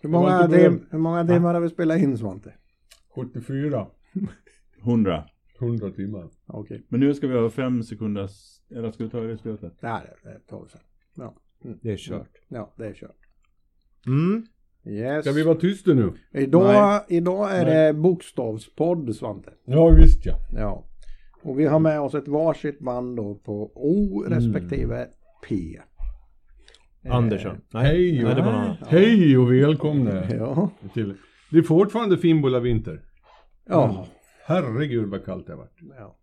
Hur många, hur många timmar har vi spelat in Svante? 74. 100. 100 timmar. Okej. Men nu ska vi ha fem sekunders, eller ska vi ta det i slutet? Nej, det det tar vi sen. Ja. Det är kört. ja, det är kört. Mm. Yes. Ska vi vara tysta nu? Idag, idag är det bokstavspodd Svante. Ja visst ja. Ja. Och vi har med oss ett varsitt band då på O respektive P. Andersson. Nej, Hej och, nej, det var hej och välkomna Ja. till. Det är fortfarande Fimbula vinter. Ja. Herregud vad kallt det har varit. ja.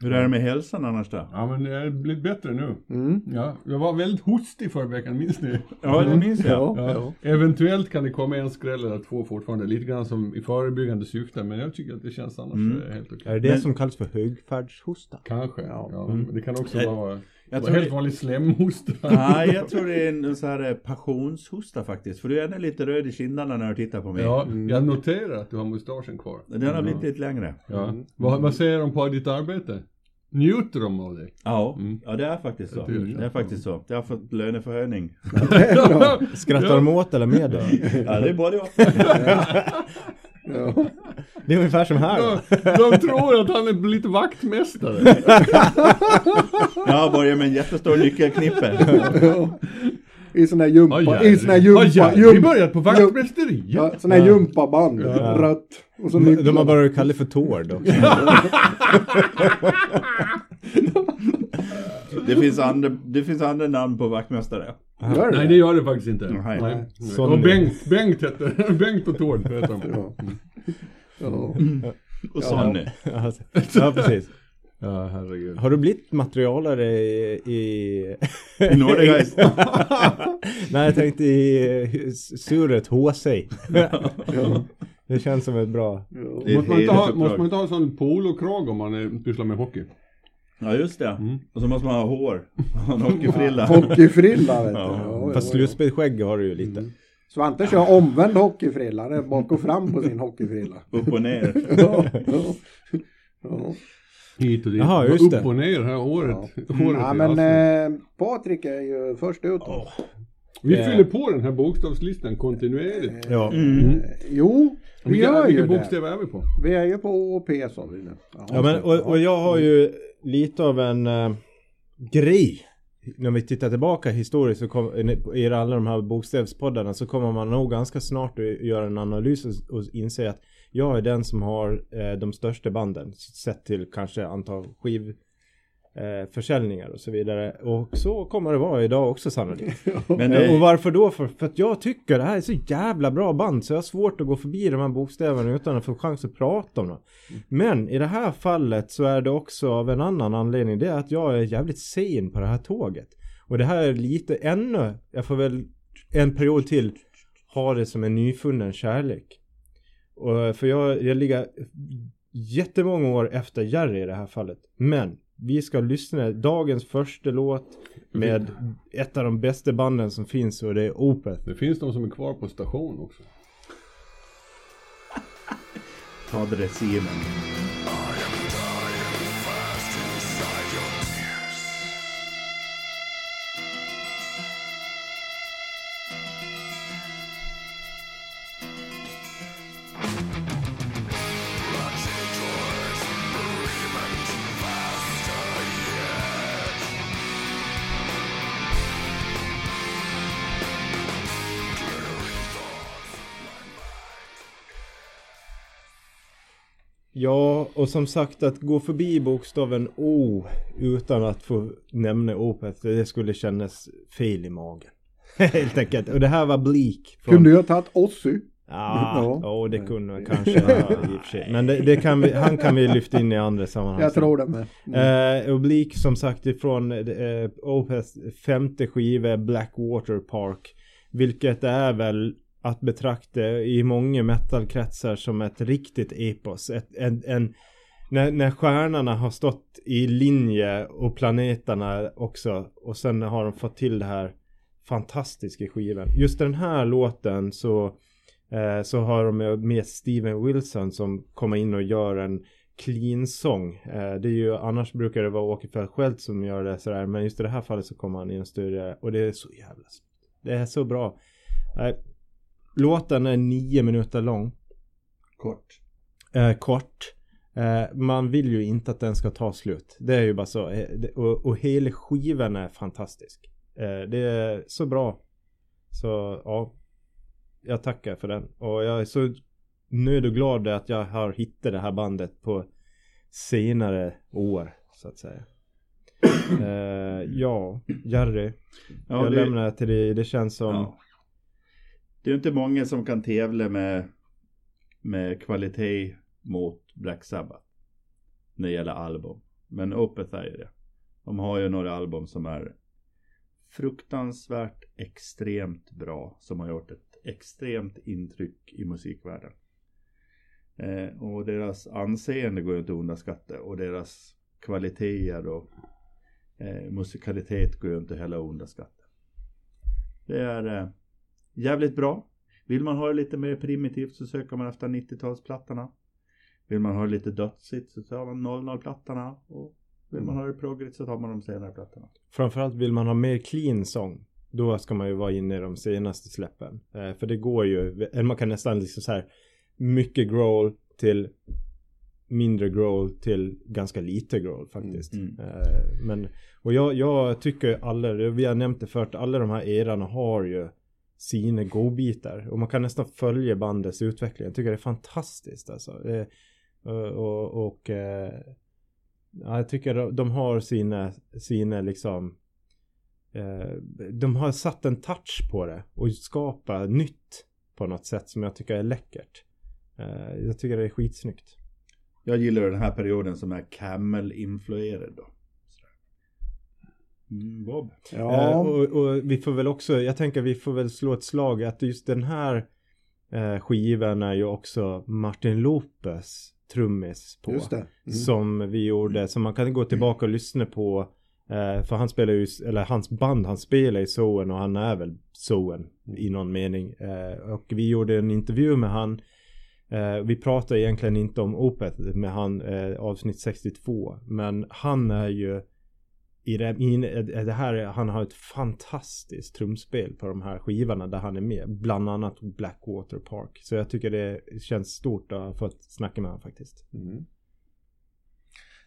Hur är det med hälsan annars då? Ja men det har blivit bättre nu. Mm. Ja, jag var väldigt hostig förra veckan, minns ni? Ja, det minns jag. Ja. Ja. Eventuellt kan det komma en skräll eller två fortfarande, lite grann som i förebyggande syfte, men jag tycker att det känns annars Mm. eh, helt okej. Är det det Men- som kallas för högfärdshosta? Kanske, Ja. ja. men det kan också Jag- vara Jag tror helt det- vanlig slemhosta. Nej, jag tror det är en sån här eh, passionshosta faktiskt. För du är ändå lite röd i kinderna när du tittar på mig. Ja, jag noterar att du har mustaschen kvar. Den har blivit lite längre. Ja. Vad, vad säger de på ditt arbete? Njuter de av det? Ja, Mm. ja det är faktiskt så. Det. Det är faktiskt så. Jag har fått löneförhöjning. Skrattar de åt eller med dig? Ja, det är både jag. Ja. Det är ungefär som här. De, de tror att han är lite vaktmästare. Jag har börjat med en jättestor nyckelknippe. Ja. I sån här jumpa, Oj, i sån här jumpa, Oj, vi jumpa, börjat på vaktmästeriet. ja, sån här jumpaband, rött. Och så De, de har nycklarna. bara kallat för Tord också. Det finns andra, det finns andra namn på vaktmästare. Gör det? Nej det gör det faktiskt inte. Nej. Nej. Och Bengt, Bengt hette, Bengt och Tord heter de. Ja. Ja. Och Sonny. Ja, precis. Ja, herregud. Har du blivit materialare i... i... I Nordegeist. Nej, jag tänkte i surret HC. Ja. Det känns som ett bra... Ja. Det är Måste man, inte ha, måste man inte ha sån polokrag om man är, pysslar med hockey? Ja, just det. Mm. Och så måste man ha hår. En hockeyfrilla. Hockeyfrilla vet du. Ja. Fast slutspelsskägg har du ju lite. Svante kör omvänd hockeyfrilla. Det är bak och fram på sin hockeyfrilla. Upp och ner. Ja. Ja. Ja. Hit och dit. Jaha, just Upp det. och ner här året. Ja, året ja är men eh, Patrik är ju först ut. då. Vi eh. fyller på den här bokstavslistan kontinuerligt. Ja. Mm. Eh, Jo, vi Vilka, gör ju vilka det. bokstäver är vi på? Vi är ju på O och P sa vi nu. Ja, men, och, och jag har ju lite av en eh, grej. När vi tittar tillbaka historiskt så kom, i alla de här bokstavspoddarna så kommer man nog ganska snart att göra en analys och, och inse att jag är den som har eh, de största banden sett till kanske antal skiv eh, försäljningar och så vidare. Och så kommer det vara idag också sannolikt. Men Eh, det, Och varför då? För, för att jag tycker det här är så jävla bra band så jag har svårt att gå förbi de här bokstäverna utan att få chans att prata om dem. Men i det här fallet så är det också av en annan anledning. Det är att jag är jävligt sen på det här tåget. Och det här är lite ännu, jag får väl en period till ha det som en nyfunnen kärlek. Och, för jag, jag ligger jättemånga år efter Jerry i det här fallet. Men vi ska lyssna dagens första låt med ett av de bästa banden som finns och det är Opeth. Det finns de som är kvar på station också. ta dressinen. Ja, och som sagt att gå förbi bokstaven O utan att få nämna Opeth, det skulle kännas fel i magen. Helt enkelt. Och det här var Bleak. från- Kunde jag tagit Ozzy? Ja, Ja. ja det kunde man kanske i och för sig. Men det, det kan vi, han kan vi lyfta in i andra sammanhang. Jag tror det med. Mm. Eh, och Bleak som sagt ifrån eh, Opeths femte skiva Blackwater Park. Vilket är väl att betrakta i många metalkretsar som ett riktigt epos. Ett, en, en, när, när stjärnorna har stått i linje och planeterna också. Och sen har de fått till det här fantastiska skivan. Just den här låten så, eh, så har de med Steven Wilson som kommer in och gör en clean-sång. Eh, det är ju, annars brukar det vara Åke själv som gör det sådär. Men just i det här fallet så kommer han in och styr det. Och det är så jävla Det är så bra. Eh, Låten är nio minuter lång. Kort. Eh, kort. Eh, man vill ju inte att den ska ta slut. Det är ju bara så. Eh, och, och hela skivan är fantastisk. Eh, det är så bra. Så ja. Jag tackar för den. Och jag är så nöjd och glad att jag har hittat det här bandet på senare år. Så att säga. Eh, ja, Jerry. Ja, jag det, lämnar till dig. Det känns som... ja det är ju inte många som kan tävla med, med kvalitet mot Black Sabbath. När det gäller album. Men Opeth är ju det. De har ju några album som är fruktansvärt extremt bra. Som har gjort ett extremt intryck i musikvärlden. Eh, och deras anseende går ju inte att underskatta. Och deras kvaliteter och eh, musikalitet går ju inte heller att underskatta. Det är eh, jävligt bra. Vill man ha det lite mer primitivt så söker man efter 90-talsplattorna. Vill man ha det lite dödsigt så tar man 00-plattorna. Och vill man ha det progrigt så tar man de senare plattorna. Framförallt vill man ha mer clean sång. Då ska man ju vara inne i de senaste släppen. Eh, för det går ju, eller man kan nästan liksom så här mycket growl till mindre growl till ganska lite growl faktiskt. Mm, Eh, men, och jag, jag tycker alla, vi har nämnt det förut, alla de här erorna har ju sina godbitar. Och man kan nästan följa bandets utveckling. Jag tycker det är fantastiskt alltså. Eh, och, och, och ja, jag tycker de, har sina, sina liksom eh, de har satt en touch på det och skapat nytt på något sätt som jag tycker är läckert. Jag tycker det är skitsnyggt. Jag gillar den här perioden som är Camel-influerad då. Mm, Bob. Eh, Ja, och, och vi får väl också, jag tänker vi får väl slå ett slag att just den här eh, skivan är ju också Martin Lopez trummis på. Mm. Som vi gjorde, som man kan gå tillbaka och lyssna på. Eh, för han spelar ju, eller hans band, han spelar i Soen och han är väl Soen i någon mening. Eh, och vi gjorde en intervju med han. Eh, vi pratar egentligen inte om Opeth med han eh, avsnitt 62. Men han är ju i det, i det här, han har ett fantastiskt trumspel på de här skivorna där han är med. Bland annat Blackwater Park. Så jag tycker det känns stort att ha fått snacka med honom faktiskt. Mm.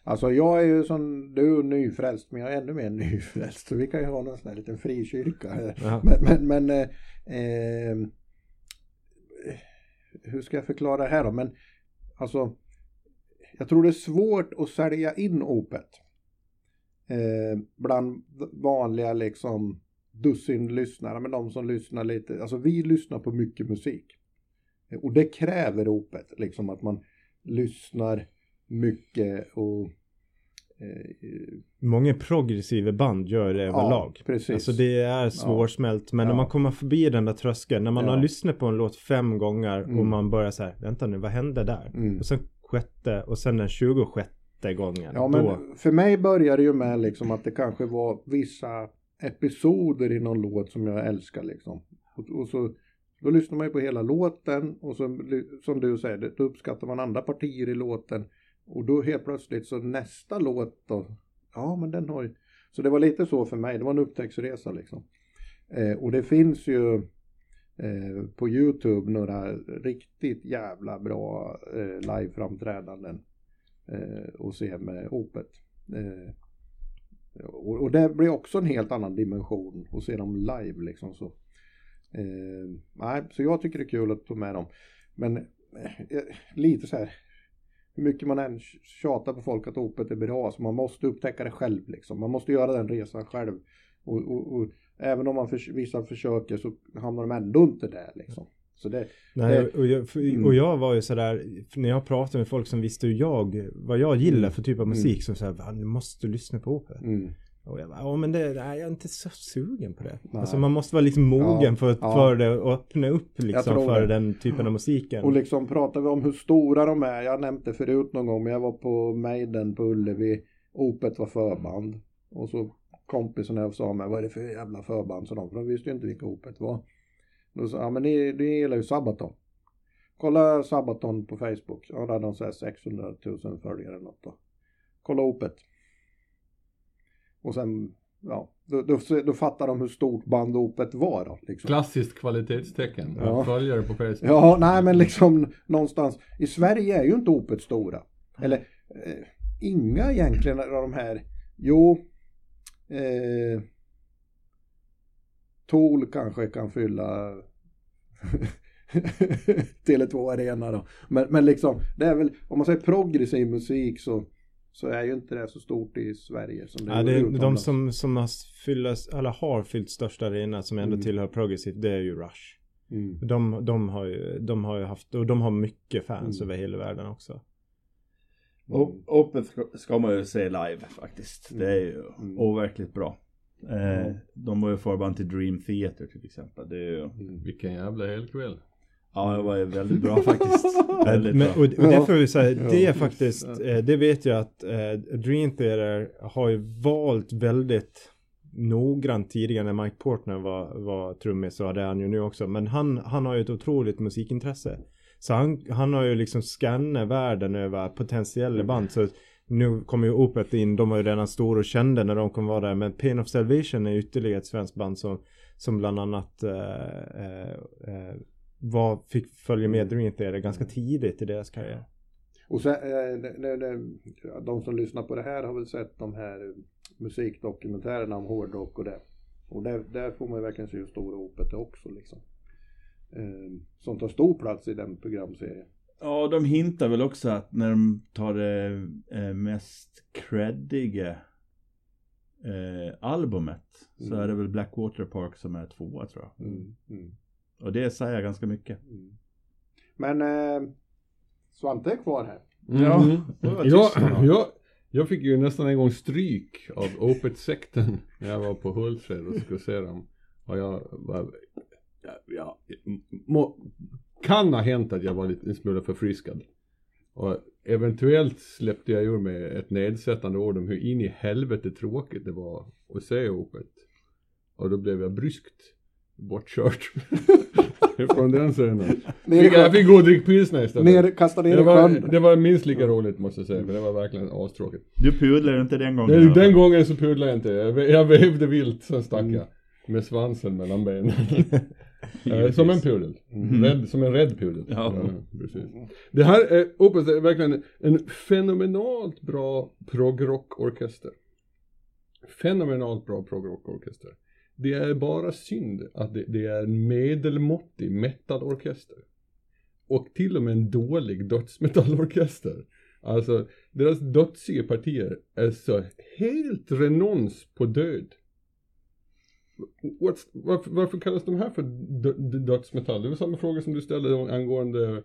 Alltså jag är ju som du nyfrälst men jag är ännu mer nyfrälst. Så vi kan ju ha någon sån här liten frikyrka här. Ja. Men, men, men eh, eh, hur ska jag förklara det här då? Men alltså jag tror det är svårt att sälja in Opet eh, bland vanliga liksom dussinlyssnare. men de som lyssnar lite, alltså vi lyssnar på mycket musik. Eh, och det kräver ropet, liksom att man lyssnar mycket och eh, Många progressiva band gör det överlag. Ja, precis. Alltså det är svårsmält. Men ja. när man kommer förbi den där tröskeln. När man ja. har lyssnat på en låt fem gånger mm. och man börjar så här. Vänta nu, vad hände där? Mm. Och sen sjätte och sen den 26 gånger. Ja, men då... för mig började det ju med liksom att det kanske var vissa episoder i någon låt som jag älskar liksom. Och, och så då lyssnar man ju på hela låten och så, som du säger, då uppskattar man andra partier i låten. Och då helt plötsligt så nästa låt då, ja men den har ju... Så det var lite så för mig, det var en upptäcktsresa liksom. Eh, och det finns ju eh, på Youtube några riktigt jävla bra eh, liveframträdanden Eh, och se med Opet. Eh, och, och det blir också en helt annan dimension att se dem live liksom så. Eh, nej, så jag tycker det är kul att ta med dem. Men lite så här hur mycket man än tjatar på folk att Opet är bra så man måste upptäcka det själv liksom. Man måste göra den resan själv. Och, och, och även om man för, vissa försöker så hamnar de ändå inte där liksom. Så det, nej, det- och, jag, för, Mm. och jag var ju sådär. När jag pratade med folk som visste hur jag. Vad jag gillar Mm. för typ av musik. Så såhär. "Va, Nu måste du lyssna på mm. Och jag bara, ja men det, nej, jag är inte så sugen på det. Nej. Alltså man måste vara liksom mogen Ja, för, ja. för det och öppna upp liksom för det. den typen av musiken. Och liksom pratar vi om hur stora de är. Jag har nämnt det förut någon gång men jag var på Maiden på Ullevi. Opet var förband. Och så kompisen här sa mig vad är det för jävla förband? Så de, för de visste ju inte vilka Opet var. Då sa ja men ni, ni gillar ju Sabaton. Kolla Sabaton på Facebook. Ja, där hade de så här 600 000 följare eller något då. Kolla Opet. Och sen ja, då, då, då fattar de hur stort band Opet var då. Liksom. Klassiskt kvalitetstecken. Ja. Följare på Facebook. Ja, nej men liksom någonstans. I Sverige är ju inte Opet stora. Eller eh, inga egentligen av de här. Jo. Eh, Tool kanske kan fylla Tele2 Arena då. Men, men liksom, det är väl, om man säger progressiv musik så, så är ju inte det så stort i Sverige som det Ja, är det är de som, som har, fyllas, eller har fyllt största arena som ändå Mm. tillhör progressivt, det är ju Rush. Mm. De, de, har ju, de har ju haft, och de har mycket fans Mm. över hela världen också. Och Opeth ska, ska man ju se live faktiskt. Det är ju Mm. overkligt bra. Eh, Mm. De var ju förband till Dream Theater till exempel. Det är ju, Mm. Vilken jävla helkväll. ja det var ju väldigt bra faktiskt. väldigt Men, bra. och, och det får vi säga, det är faktiskt, eh, det vet jag att eh, Dream Theater har ju valt väldigt noggrant tidigare när Mike Portner var, var trummis så det är han ju nu också. Men han, han har ju ett otroligt musikintresse. Så han, han har ju liksom skannat världen över potentiella band. Så nu kommer ju Opeth in, de var ju redan stora och kända när de kom vara där. Men Pain of Salvation är ytterligare ett svenskt band som, som bland annat eh, eh, eh, var, fick följa med Dream Theater ganska tidigt i deras karriär. Och sen, eh, de som lyssnar på det här har väl sett de här musikdokumentärerna om hårdrock och det. Och där, där får man ju verkligen se hur stora Opet är också liksom. Eh, som tar stor plats i den programserien. Ja, de hintar väl också att när de tar det eh, mest creddiga eh, albumet så Mm. är det väl Blackwater Park som är tvåa tror jag. Mm. Mm. Och det säger ganska mycket. Mm. Men eh, Svante är kvar här. Ja, Mm. det var Ja, då. jag, jag fick ju nästan en gång stryk av Opet-sekten när jag var på Hultsfred och skulle se dem. Och jag var, ja, ja, må, kan ha hänt att jag var lite en smula förfriskad. Och eventuellt släppte jag ur mig ett nedsättande ord om hur in i helvete tråkigt det var att se Opet. Och då blev jag bryskt bortkörd. Från den scenen. Fick, jag fick gå och dricka pilsner istället. Ner, kasta ner Det var, det var minst lika roligt måste jag säga, för det var verkligen astråkigt. Du pudlade inte den gången? Den, den gången så pudlade jag inte, jag, jag vävde vilt, sen stack Mm. jag. Med svansen mellan benen. Eh, som en pudel. Mm. Rädd, som en rädd pudel. Ja. precis. Det här är, Opus är verkligen en fenomenalt bra progrockorkester. Fenomenalt bra progrockorkester. Det är bara synd att det, det är en medelmåttig metalorkester. Och till och med en dålig dödsmetallorkester. Alltså, deras dödsiga partier är så helt renons på död. What's, varför, varför kallas de här för dö, dö- dödsmetall? Det var samma fråga som du ställde angående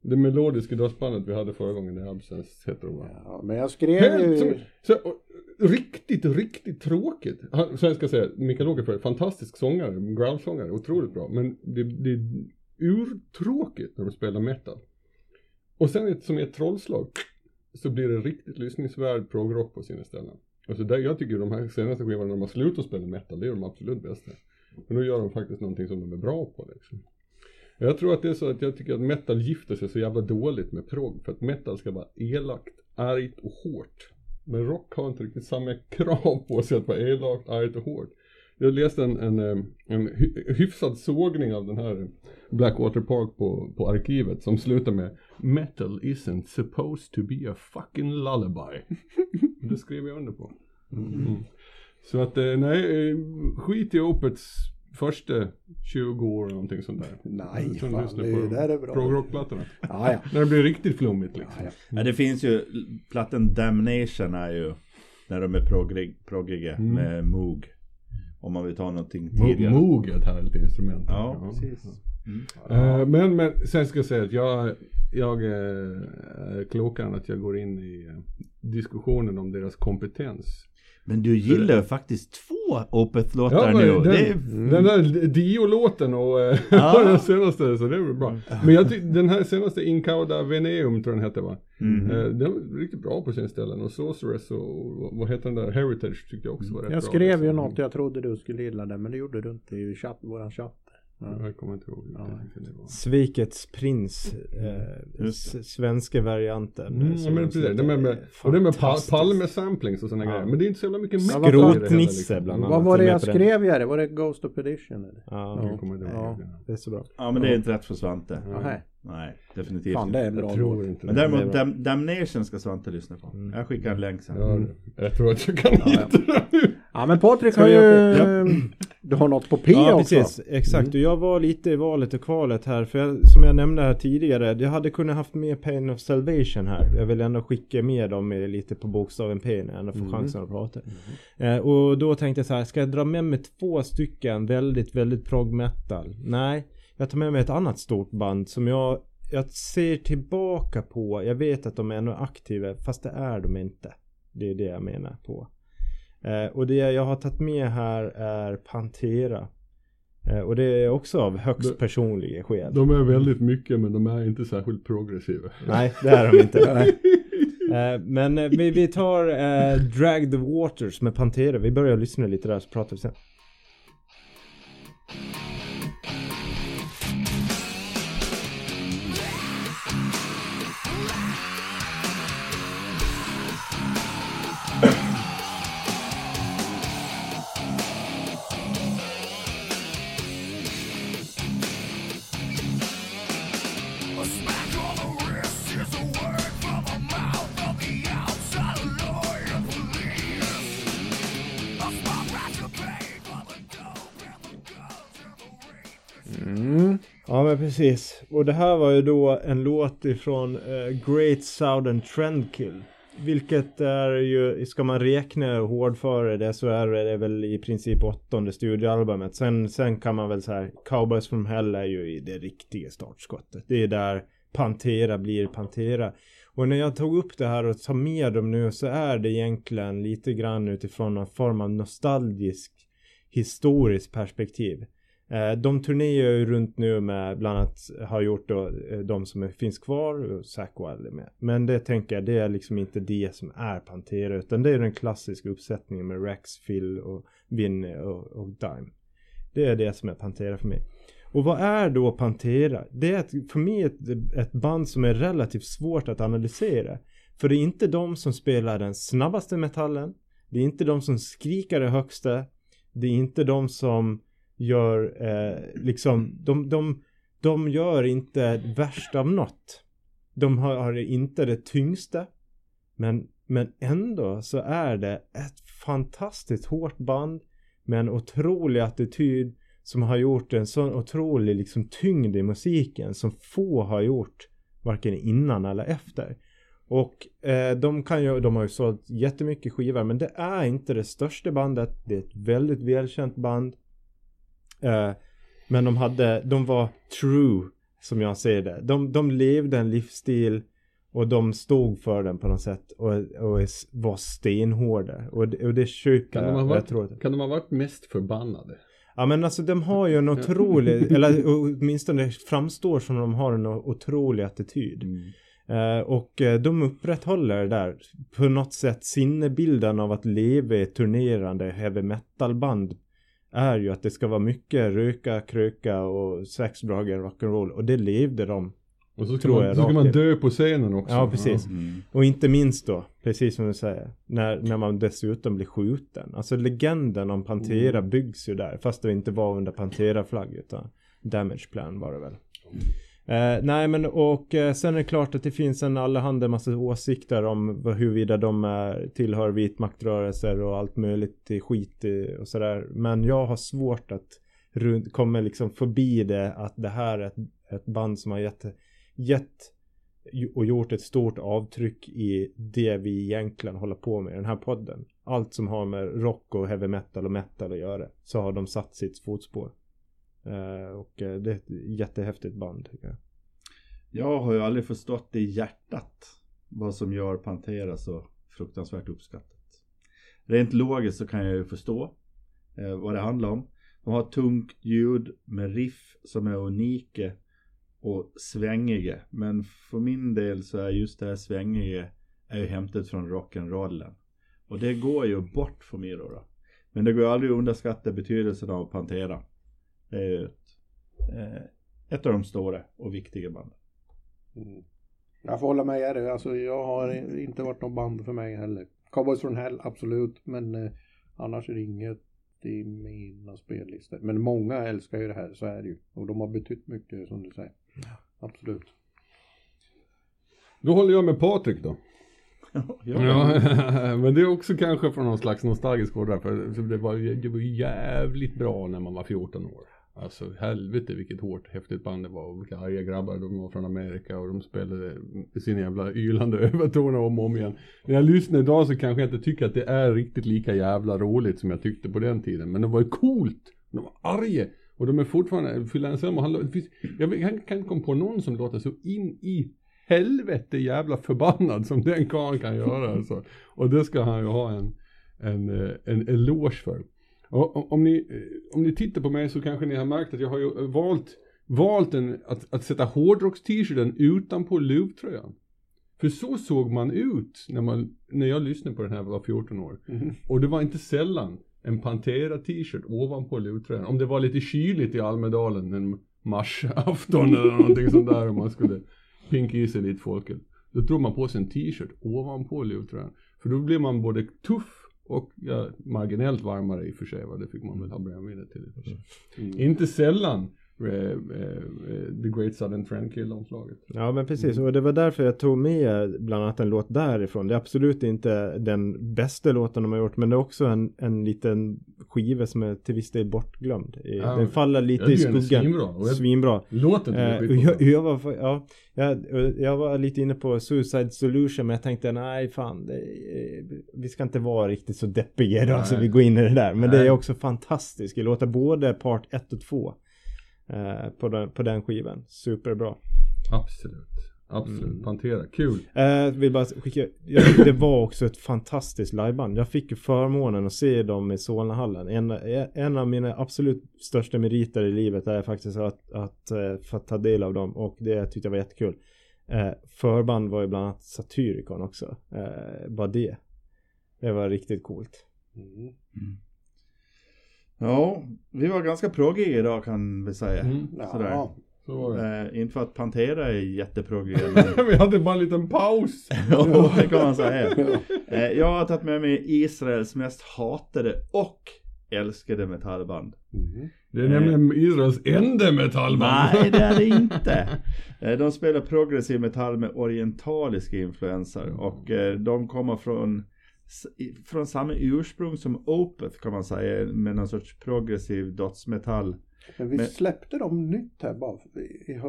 det melodiska dödsbandet vi hade förra gången, det Absence heter de va? Ja, men jag skrev Helt ju... så, och, riktigt, riktigt tråkigt. Han, så jag ska säga, Mikael Åkerfeldt, fantastisk sångare, growlsångare, otroligt bra. Men det, det är urtråkigt när de spelar metal. Och sen som ett trollslag så blir det riktigt lyssningsvärd progrock på sina ställen. Alltså där, jag tycker de här senaste skivorna när de har slutat spela metal, det är de absolut bästa. Men då gör de faktiskt någonting som de är bra på liksom. Jag tror att det är så att jag tycker att metal gifter sig så jävla dåligt med prog. För att metal ska vara elakt, argt och hårt. Men rock har inte riktigt samma krav på sig att vara elakt, argt och hårt. Jag läste en, en, eh, en hyfsad sågning av den här Blackwater Park på, på arkivet som slutar med Metal isn't supposed to be a fucking lullaby. det skrev jag under på. Mm. Så att eh, nej, eh, skit i Opets första 20 år eller någonting sånt där. Nej, Som fan, det på där är bra. Progrockplattorna. Ja, ja. När det blir riktigt flummigt liksom. ja, ja. Ja, det finns ju, plattan Damnation är ju när de är progg- proggiga Mm. med Moog. Om man vill ta någonting tidigare. Moog är ett härligt instrument. Ja, precis. Eh, men, men sen ska jag säga att jag, jag eh, är klokare än att jag går in i eh, diskussionen om deras kompetens. Men du gillar ju faktiskt två Opeth-låtar men nu. den, det är, den där Dio-låten och Ja. den senaste, så det är väl bra. Men jag tycker den här senaste Incauda Veneum tror jag den hette va? Eh, den var riktigt bra på sin ställen och Sorceress och vad heter den där Heritage tyckte jag också var rätt Jag bra. skrev ju liksom. något, jag trodde du skulle gilla det, men det gjorde du inte i chatt, våran chatt. Jag kommer inte ihåg vilken det var. Svikets prins. Eh, svenska varianten. Mm, som ja, men precis. Det med, med, och det med pa- Fantastiskt. Palme-samplings och sådana Ja. grejer. Men det är inte så jävla mycket heller, Skrotnisse bland annat. Vad var det jag skrev det? Var det Ghost of Perdition eller? Ja, Jag kommer inte ihåg Ja. det. är så bra. Ja men det är inte rätt för Svante. Ja. Nej. Nej, definitivt Fan det är bra Jag tror inte Men däremot. Dam Damnation ska Svante lyssna på. Mm. Jag skickar en länk sen. Ja, jag tror att jag kan Ja, hitta det. Ja men Patrik har ju... Du har något på P Ja också. precis, exakt. Och jag var lite i valet och kvalet här. För jag, som jag nämnde här tidigare. Jag hade kunnat haft med Pain of Salvation här. Jag vill ändå skicka med dem lite på bokstaven P när jag ändå får chansen att prata. Eh, och då tänkte jag så här, ska jag dra med mig två stycken väldigt, väldigt prog metal? Nej, jag tar med mig ett annat stort band som jag, jag ser tillbaka på. Jag vet att de är ännu aktiva, fast det är de inte. Det är det jag menar på. Eh, och det jag har tagit med här är Pantera. Eh, och det är också av högst Det- personliga skäl. De är väldigt mycket men de är inte särskilt progressiva. Nej, det är de inte. Eh, men eh, vi, vi tar eh, Drag the Waters med Pantera. Vi börjar lyssna lite där så pratar vi sen. Ja men precis. Och det här var ju då en låt ifrån eh, Great Southern Trendkill. Vilket är ju, ska man räkna hårdföre det så är det väl i princip åttonde studioalbumet. Sen, sen kan man väl säga Cowboys from Hell är ju i det riktiga startskottet. Det är där Pantera blir Pantera. Och när jag tog upp det här och tar med dem nu så är det egentligen lite grann utifrån någon form av nostalgisk historiskt perspektiv. Eh, de turnerar ju runt nu med bland annat har gjort då eh, de som finns kvar och Zack Wilde med. Men det tänker jag det är liksom inte det som är Pantera utan det är den klassiska uppsättningen med Rex, Phil och Vinny och, och Dime. Det är det som är Pantera för mig. Och vad är då Pantera? Det är ett, för mig ett, ett band som är relativt svårt att analysera. För det är inte de som spelar den snabbaste metallen. Det är inte de som skriker det högsta. Det är inte de som gör eh, liksom, de, de, de gör inte värst av något. De har, har inte det tyngsta. Men, men ändå så är det ett fantastiskt hårt band med en otrolig attityd som har gjort en sån otrolig liksom tyngd i musiken som få har gjort varken innan eller efter. Och eh, de kan ju, de har ju sålt jättemycket skivor men det är inte det största bandet. Det är ett väldigt välkänt band. Eh, men de hade, de var true som jag ser det. De, de levde en livsstil och de stod för den på något sätt och, och var stenhårda. Och, det- och det köper Kan de, ha jag. varit, jag tror att, kan de ha varit mest förbannade? Ja men alltså de har ju en otrolig, eller åtminstone framstår som de har en otrolig attityd. Mm. Eh, och eh, de upprätthåller det där på något sätt sinnebilden av att leva i turnerande heavy metal band är ju att det ska vara mycket röka, kröka och sex, drag and rock'n'roll och det levde de. Och så ska, man, jag så ska man dö på scenen också. Ja, precis. Mm. Och inte minst då, precis som du säger, när, när man dessutom blir skjuten. Alltså legenden om Pantera byggs ju där, fast det inte var under Pantera-flagg utan Damage Plan var det väl. Eh, nej men och eh, sen är det klart att det finns en allehanda massa åsikter om vad, huruvida de är, tillhör vitmaktrörelser och allt möjligt skit och sådär. Men jag har svårt att runt, komma liksom förbi det att det här är ett, ett band som har gett, gett och gjort ett stort avtryck i det vi egentligen håller på med i den här podden. Allt som har med rock och heavy metal och metal att göra. Så har de satt sitt fotspår. Eh, och eh, det är ett jättehäftigt band tycker jag. Jag har ju aldrig förstått i hjärtat vad som gör Pantera så fruktansvärt uppskattat. Rent logiskt så kan jag ju förstå eh, vad det handlar om. De har tungt ljud med riff som är unika och svängiga. Men för min del så är just det här svängiga är ju hämtat från rock'n'rollen. Och det går ju bort för mig då. då. Men det går ju aldrig att underskatta betydelsen av Pantera. Det är ett eh, ett av de stora och viktiga banden. Mm. Jag får hålla med er. Alltså, jag har inte varit något band för mig heller. Cowboys from Hell, absolut. Men eh, annars är det inget i mina spellistor. Men många älskar ju det här, så är det ju. Och de har betytt mycket som du säger. Absolut. Då håller jag med Patrik då. ja. Ja, men det är också kanske från någon slags nostalgisk hårdare för det var, det var ju jävligt bra när man var 14 år. Alltså helvete vilket hårt häftigt band det var och vilka arga grabbar de var från Amerika och de spelade sin jävla ylande övertoner om och om igen. När jag lyssnar idag så kanske jag inte tycker att det är riktigt lika jävla roligt som jag tyckte på den tiden. Men det var ju coolt. De var arga. Och de är fortfarande, Phil han, finns, jag jag kan inte komma på någon som låter så in i helvete jävla förbannad som den karln kan göra alltså. Och det ska han ju ha en, en, eh, en eloge för. Och om- ni, eh, om ni tittar på mig så kanske ni har märkt att jag har ju valt, valt en, att, att sätta hårdrocks-t-shirten utanpå luvtröjan. För så såg man ut när, man, när jag lyssnade på den här när jag var 14 år. Mm. Och det var inte sällan en Pantera t-shirt ovanpå luvtröjan. Om det var lite kyligt i Almedalen en marsafton eller någonting sånt där om man skulle pinka i sig lite folket. Då drog man på sig en t-shirt ovanpå luvtröjan. För då blev man både tuff och ja, marginellt varmare i och för sig. Va? Det fick man väl ha brännvinet till. Mm. Inte sällan The Great Southern Trendkill omslaget. Ja men precis och det var därför jag tog med bland annat en låt därifrån. Det är absolut inte den bästa låten de har gjort men det är också en, en liten skiva som är till viss del bortglömd. Ja, den faller lite i skuggan. svinbra. Och jag- Svinbra. Låten Eh, jag jag, var, ja, jag, jag var lite inne på Suicide Solution men jag tänkte nej fan det, eh, vi ska inte vara riktigt så deppiga Nej. så vi går in i det där. Men det Nej. är också fantastiskt. Det låter både part 1 och 2 eh, på, den, på den skivan. Superbra. Absolut. Absolut. Mm. Pantera. Kul. Eh, vill bara skicka, jag, det var också ett fantastiskt liveband. Jag fick ju förmånen att se dem i Solnahallen. En, en av mina absolut största meriter i livet är faktiskt att, att eh, få ta del av dem och det tyckte jag var jättekul. Eh, förband var ju bland annat Satyricon också. Eh, bara det. Det var riktigt coolt. Mm. Ja, vi var ganska proggiga idag kan vi säga. Mm. Sådär. Ja. Så var det. Eh, inte för att Pantera är jätteproggiga. men- Vi hade bara en liten paus. Ja, det kan man säga. Eh, jag har tagit med mig Israels mest hatade och älskade metallband. Mm. Det är nämligen Israels enda metallband. Nej, det är det inte. Eh, De spelar progressiv metall med orientaliska influenser och eh, de kommer från från samma ursprung som Opeth kan man säga med någon sorts progressiv dödsmetall. Men vi släppte dem nytt här bara i, i,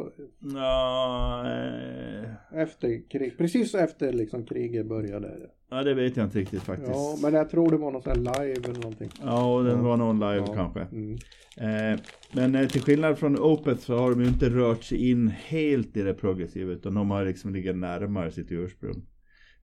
Ja, eh, efter krig, precis efter liksom kriget började. ja, det vet jag inte riktigt faktiskt. Ja, men jag tror det var någon sån här live eller någonting. Ja, och den var någon live Ja. kanske. Mm. Eh, men eh, till skillnad från Opeth så har de ju inte rört sig in helt i det progressiva utan de har liksom ligger närmare sitt ursprung.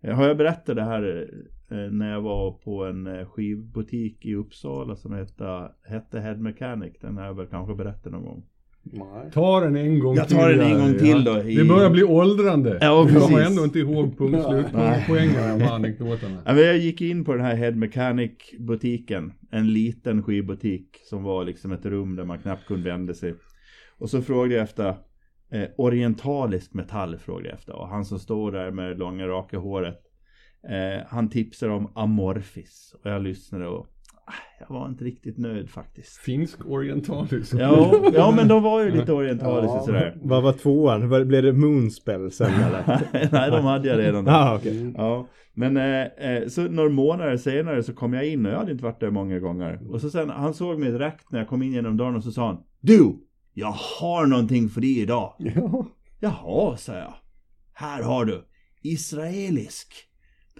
Eh, har jag berättat det här eh, när jag var på en eh, skivbutik i Uppsala som hette, hette Head Mechanic. Den har jag väl kanske berättat någon gång. Nej. Ta den en gång Jag till. tar den en gång till då, i- Det börjar bli åldrande. Ja, Vi kommer precis. ändå inte ihåg punkt slut poängen här anekdoterna. Ja, jag gick in på den här Head Mechanic butiken. En liten skivbutik som var liksom ett rum där man knappt kunde vända sig. Och så frågade jag efter eh, orientalisk metall frågade jag efter. Och han som står där med det långa raka håret. Eh, han tipsade om Amorphis. Och jag lyssnade och ah, jag var inte riktigt nöjd faktiskt. Finsk orientalisk. Ja, ja men de var ju lite orientaliska Ja. sådär. Vad var tvåan? Vad- Blev det Moonspell sen eller? Nej, de hade jag redan. ah, okej. Mm. Ja, men eh, eh, så några månader senare så kom jag in och jag hade inte varit där många gånger. Och så sen, han såg mig direkt när jag kom in genom dörren och så sa han Du! Jag har någonting för dig idag. Ja. Jaha, sa jag. Här har du. Israelisk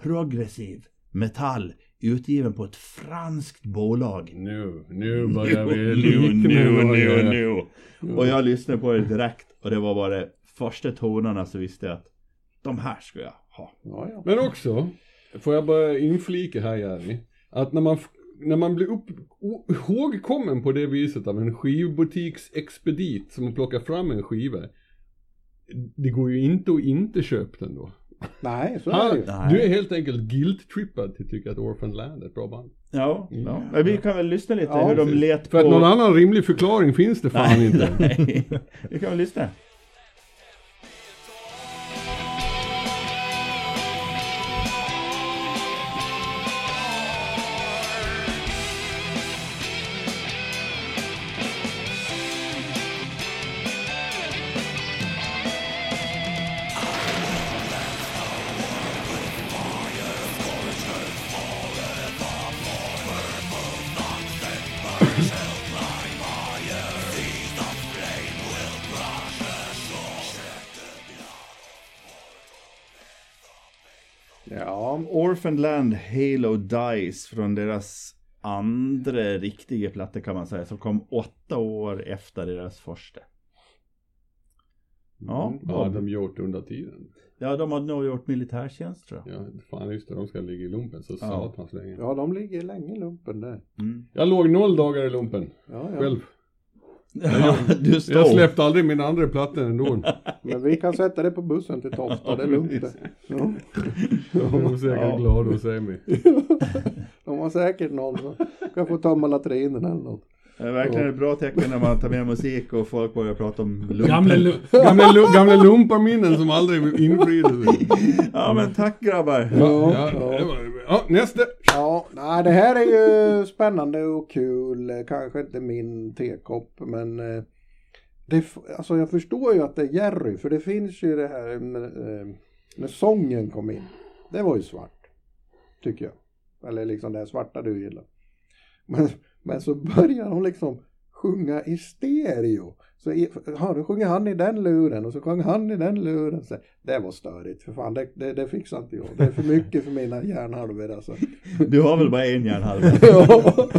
progressiv metall utgiven på ett franskt bolag. Nu, nu börjar vi nu, nu, nu, nu. Och jag lyssnade på det direkt och det var bara första tonerna så visste jag att de här ska jag ha. Men också, får jag bara inflika här Jerry, att när man, när man blir upp, ihågkommen på det viset av en skivbutiksexpedit som plockar fram en skiva, det går ju inte att inte köpa den då. Nej, så är det ju. Nej. du är helt enkelt guilt-trippad till att tycka att Orphan Land är ett bra band. Ja, ja. Men vi kan väl lyssna lite Ja, hur de let För på... att någon annan rimlig förklaring finns det fan inte. Nej, vi kan väl lyssna. Ja, Orphan Land Halo Dice från deras andra riktiga platta kan man säga. Som kom åtta år efter deras första. Ja, Mm. Vad hade de gjort under tiden? ja de hade nog gjort militärtjänst tror jag. Ja, fan just det, de ska ligga i lumpen så Ja. satans länge. ja, de ligger länge i lumpen där. Mm. Jag låg noll dagar i lumpen, Ja, ja. själv. Ja, du står. Jag släppte aldrig min andra platta ändå. Men vi kan sätta det på bussen till Tofta, det är lugnt det. Ja. De är säkert Ja. glada att se mig. De har säkert någon som kan få tömma latrinen eller något. Det är verkligen ett bra tecken när man tar med musik och folk börjar prata om lumpen. Gamla, lu- gamla, lu- gamla lumparminnen som aldrig infriade sig. Ja men tack grabbar. Ja, ja, det var, ja, nästa. Ja, nej, det här är ju spännande och kul. Kanske inte min tekopp, men eh, det, alltså jag förstår ju att det är Jerry, för det finns ju det här när, eh, när sången kom in. Det var ju svart, tycker jag. Eller liksom det här svarta du gillar. Men, men så börjar hon liksom sjunga i stereo. Så i, ja, då sjunger han i den luren och så sjunger han i den luren. Så, det var störigt, för fan, det, det, det fixar inte jag. Det är för mycket för mina hjärnhalvor alltså. Du har väl bara en hjärnhalva? ja.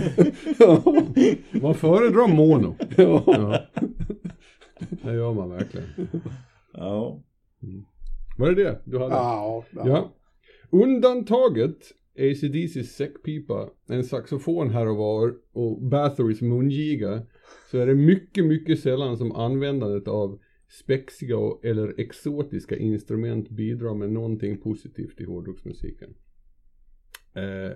ja. Man föredrar mono. ja. Ja. Det gör man verkligen. Ja. Var det det du hade? Ja, ja. Ja. Undantaget ACDC's säckpipa, en saxofon här och var och Bathorys mungiga så är det mycket, mycket sällan som användandet av spexiga eller exotiska instrument bidrar med någonting positivt i hårdrocksmusiken. Eh,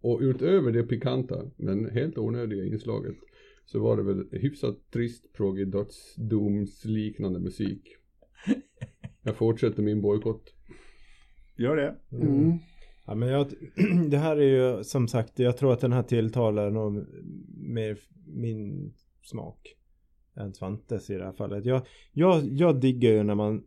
och utöver det pikanta, men helt onödiga inslaget så var det väl hyfsat trist proggig dödsdoms liknande musik. Jag fortsätter min bojkott. Gör det. Mm. Ja, men jag, det här är ju som sagt, jag tror att den här tilltalar nog mer min smak än Svantes i det här fallet. Jag, jag, jag diggar ju när man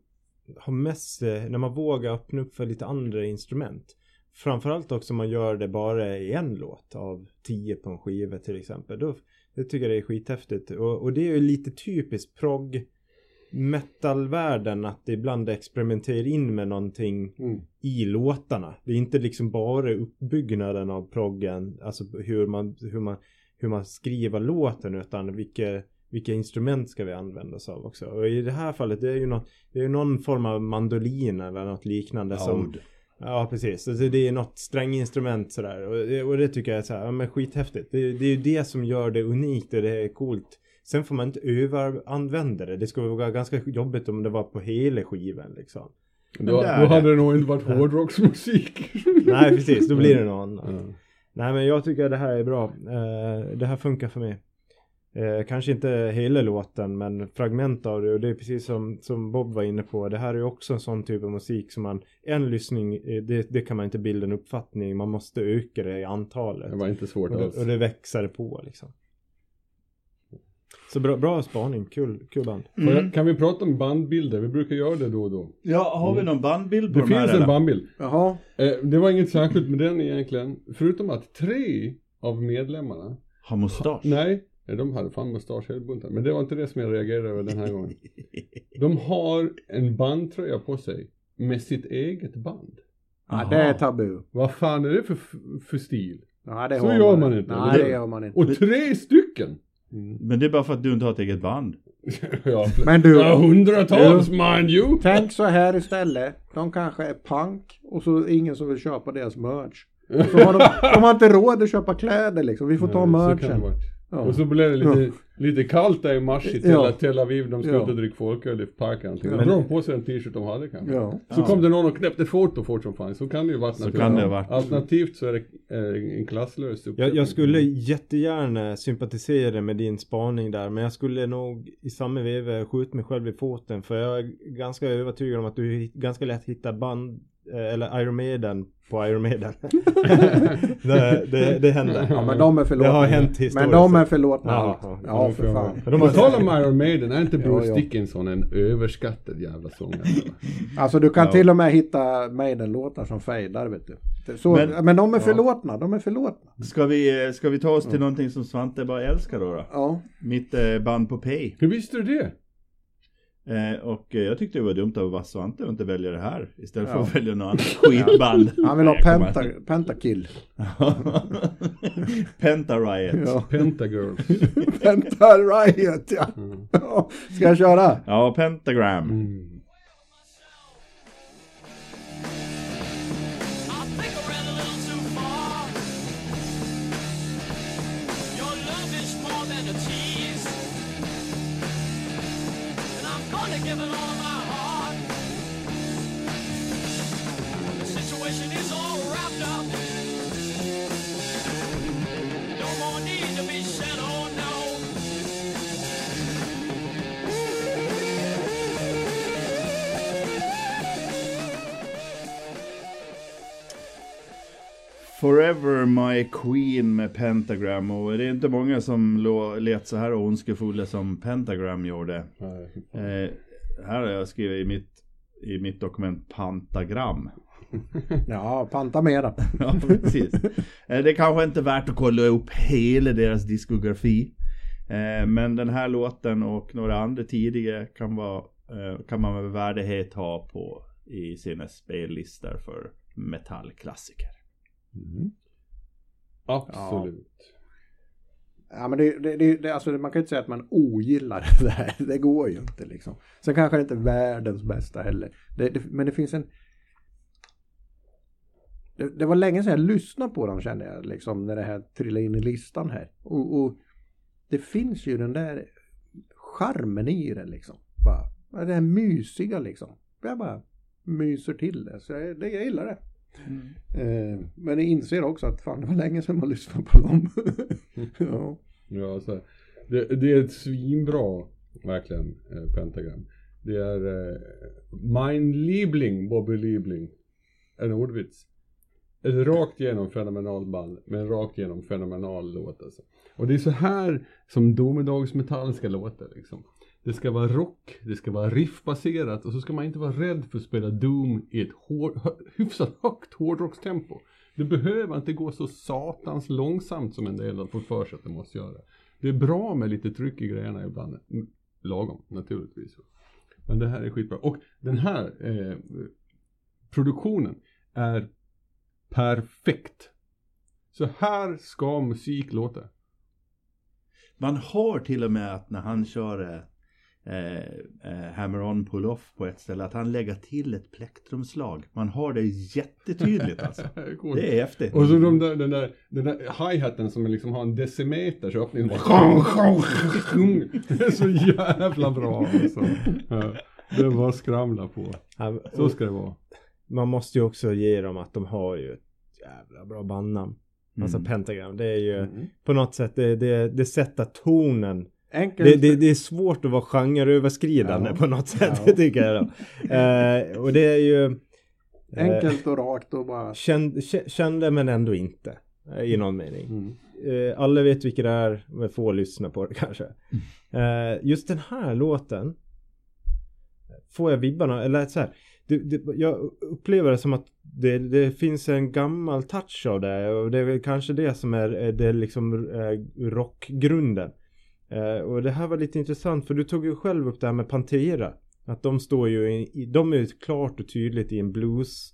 har med sig, eh, när man vågar öppna upp för lite andra instrument. Framförallt också om man gör det bara i en låt av tio på en skiva till exempel. Då, det tycker jag det är skithäftigt. Och, och det är ju lite typiskt progg metalvärlden att ibland experimentera in med någonting Mm. i låtarna. Det är inte liksom bara uppbyggnaden av proggen, alltså hur man, hur man, hur man skriver låten utan vilka, vilka instrument ska vi använda oss av också. Och i det här fallet det är ju något, det är någon form av mandolin eller något liknande som Oud. Ja precis, alltså det är något stränginstrument sådär och det, och det tycker jag är så här, ja, men skithäftigt. Det, det är ju det som gör det unikt och det är coolt. Sen får man inte överanvända det. Det skulle vara ganska jobbigt om det var på hela skivan liksom. Då, Men då hade det. nog inte varit hårdrocksmusik. Nej precis, då blir det något annat. Ja. Nej men jag tycker det här är bra. Eh, det här funkar för mig. Eh, kanske inte hela låten men fragment av det och det är precis som, som Bob var inne på. Det här är också en sån typ av musik som man, en lyssning, eh, det, det kan man inte bilda en uppfattning. Man måste öka det i antalet. Det var inte svårt Och alls. och det växer på liksom. Så bra, bra spaning, kul, kul band. Jag- Kan vi prata om bandbilder? Vi brukar göra det då och då. Ja, har vi någon bandbild på Det de här finns en eller? bandbild. Jaha. Eh, det var inget särskilt med den egentligen. Förutom att tre av medlemmarna, Har mustasch? nej, nej, de hade fan mustasch hela bunten. Men det var inte det som jag reagerade över den här gången. De har en bandtröja på sig med sitt eget band. Ja, det är tabu. Vad fan är det för, för stil? Ja, det Så gör man inte, Nej, det gör man inte. Och tre stycken! Mm. Men det är bara för att du inte har ett eget band. ja, Men du, ja, hundratals mind you! tänk så här istället. De kanske är punk och så är det ingen som vill köpa deras merch. Så har de, de har inte råd att köpa kläder liksom. Vi får ta Nej, merchen. Vara. Ja. Och så blev det lite, lite kallt där i mars i Tel, Ja. Tel Aviv. De skulle Ja. ut och dricka folköl i parken. Ja. Då drog de på sig en t-shirt de hade kanske. Ja. Så Ja. kom det någon och knäppte foto fort som fan. Så kan det ju varit Så kan det. Alternativt så är det eh, en klasslös Jag, jag skulle jättegärna sympatisera med din spaning där men jag skulle nog i samma veva skjuta mig själv i foten för jag är ganska övertygad om att du ganska lätt hittar band eller Iron Maiden på Iron Maiden. det, det, det händer. Ja men de är förlåtna. Det har hänt historiskt. Men de är förlåtna. Ja, Ja, ja. för fan. De har, tal om Iron Maiden, är inte Bruce Ja. Dickinson en överskattad jävla sångare? Alltså du kan Ja. till och med hitta Maiden-låtar som fejdar vet du. Så, men, Men- de är ja. förlåtna, de är förlåtna. Ska vi, eh, ska vi ta oss till någonting som Svante bara älskar då? då? Ja. Mitt eh, band på Pay. Hur visste du det? Eh, och eh, jag tyckte det var dumt av vara Svante och inte välja det här. Istället för Ja. att välja något annat skitband. Han vill ha penta. Pentakill. Penta Riot. Ja. Ja. Pentagirl. Penta Riot ja. ja. Ska jag köra? Pentagram. Mm. Forever My Queen med Pentagram. Och det är inte många som lät så här ondskefulla som Pentagram gjorde. Eh, här har jag skrivit i mitt, i mitt dokument Pantagram. Ja, panta mera. Ja, precis. Eh, Det är kanske inte värt att kolla upp hela deras diskografi. Eh, Men den här låten och några andra tidigare kan, vara, eh, kan man med värdighet ha på i sina spellistor för metallklassiker. Mm. Absolut. Ja men det, det, det, det, alltså man kan ju inte säga att man ogillar det här. Det går ju inte liksom. Sen kanske det inte är världens bästa heller. Det, det, men det finns en... Det, det var länge sedan jag lyssnade på dem kände jag liksom när det här trillade in i listan här. Och, och det finns ju den där charmen i det liksom. Bara, det här mysiga liksom. Jag bara myser till det. Så jag, det, jag gillar det. Eh, men jag inser också att fan det var länge sedan man lyssnade på dem. ja. Ja, så det, det är ett svinbra, verkligen, eh, pentagram. Det är eh, Mein Liebling, Bobby Liebling. En ordvits. Ett rakt igenom fenomenal band, med en rakt igenom fenomenal låt alltså. Och det är så här som domedagsmetall ska låta liksom. Det ska vara rock, det ska vara riffbaserat och så ska man inte vara rädd för att spela Doom i ett hår, hyfsat högt hårdrockstempo. Det behöver inte gå så satans långsamt som en del har fått för sig att det måste göra. Det är bra med lite tryck i grejerna ibland. Mm, lagom, naturligtvis. Men det här är skitbra. Och den här eh, produktionen är perfekt. Så här ska musik låta. Man hör till och med att när han kör eh, eh, Hammer-On Pull-Off på ett ställe att han lägger till ett plektrumslag. Man hör det jättetydligt alltså. Coolt. Det är häftigt. Och så de där, den där, den där hi-haten som liksom har en decimeters öppning. Bara, det är så jävla bra alltså. Det var skramla på. Så ska det vara. man måste ju också ge dem att de har ju ett jävla bra bandnamn. Alltså Mm. Pentagram. Det är ju Mm. på något sätt, det, det, det sätter tonen. Enkelt. Det, det, det är svårt att vara genreöverskridande Ja. på något sätt, Ja. tycker jag. Eh, och det är ju... eh, Enkelt och rakt och bara... Kände, kä- kände men ändå inte. eh, I någon mening. Mm. Eh, alla vet vilka det är, men få lyssnar på det kanske. Eh, just den här låten får jag vibbarna, eller så här. Det, det, jag upplever det som att det, det finns en gammal touch av det och det är väl kanske det som är, är det liksom eh, rockgrunden. Eh, och det här var lite intressant för du tog ju själv upp det här med Pantera. Att de står ju i, de är ju klart och tydligt i en blues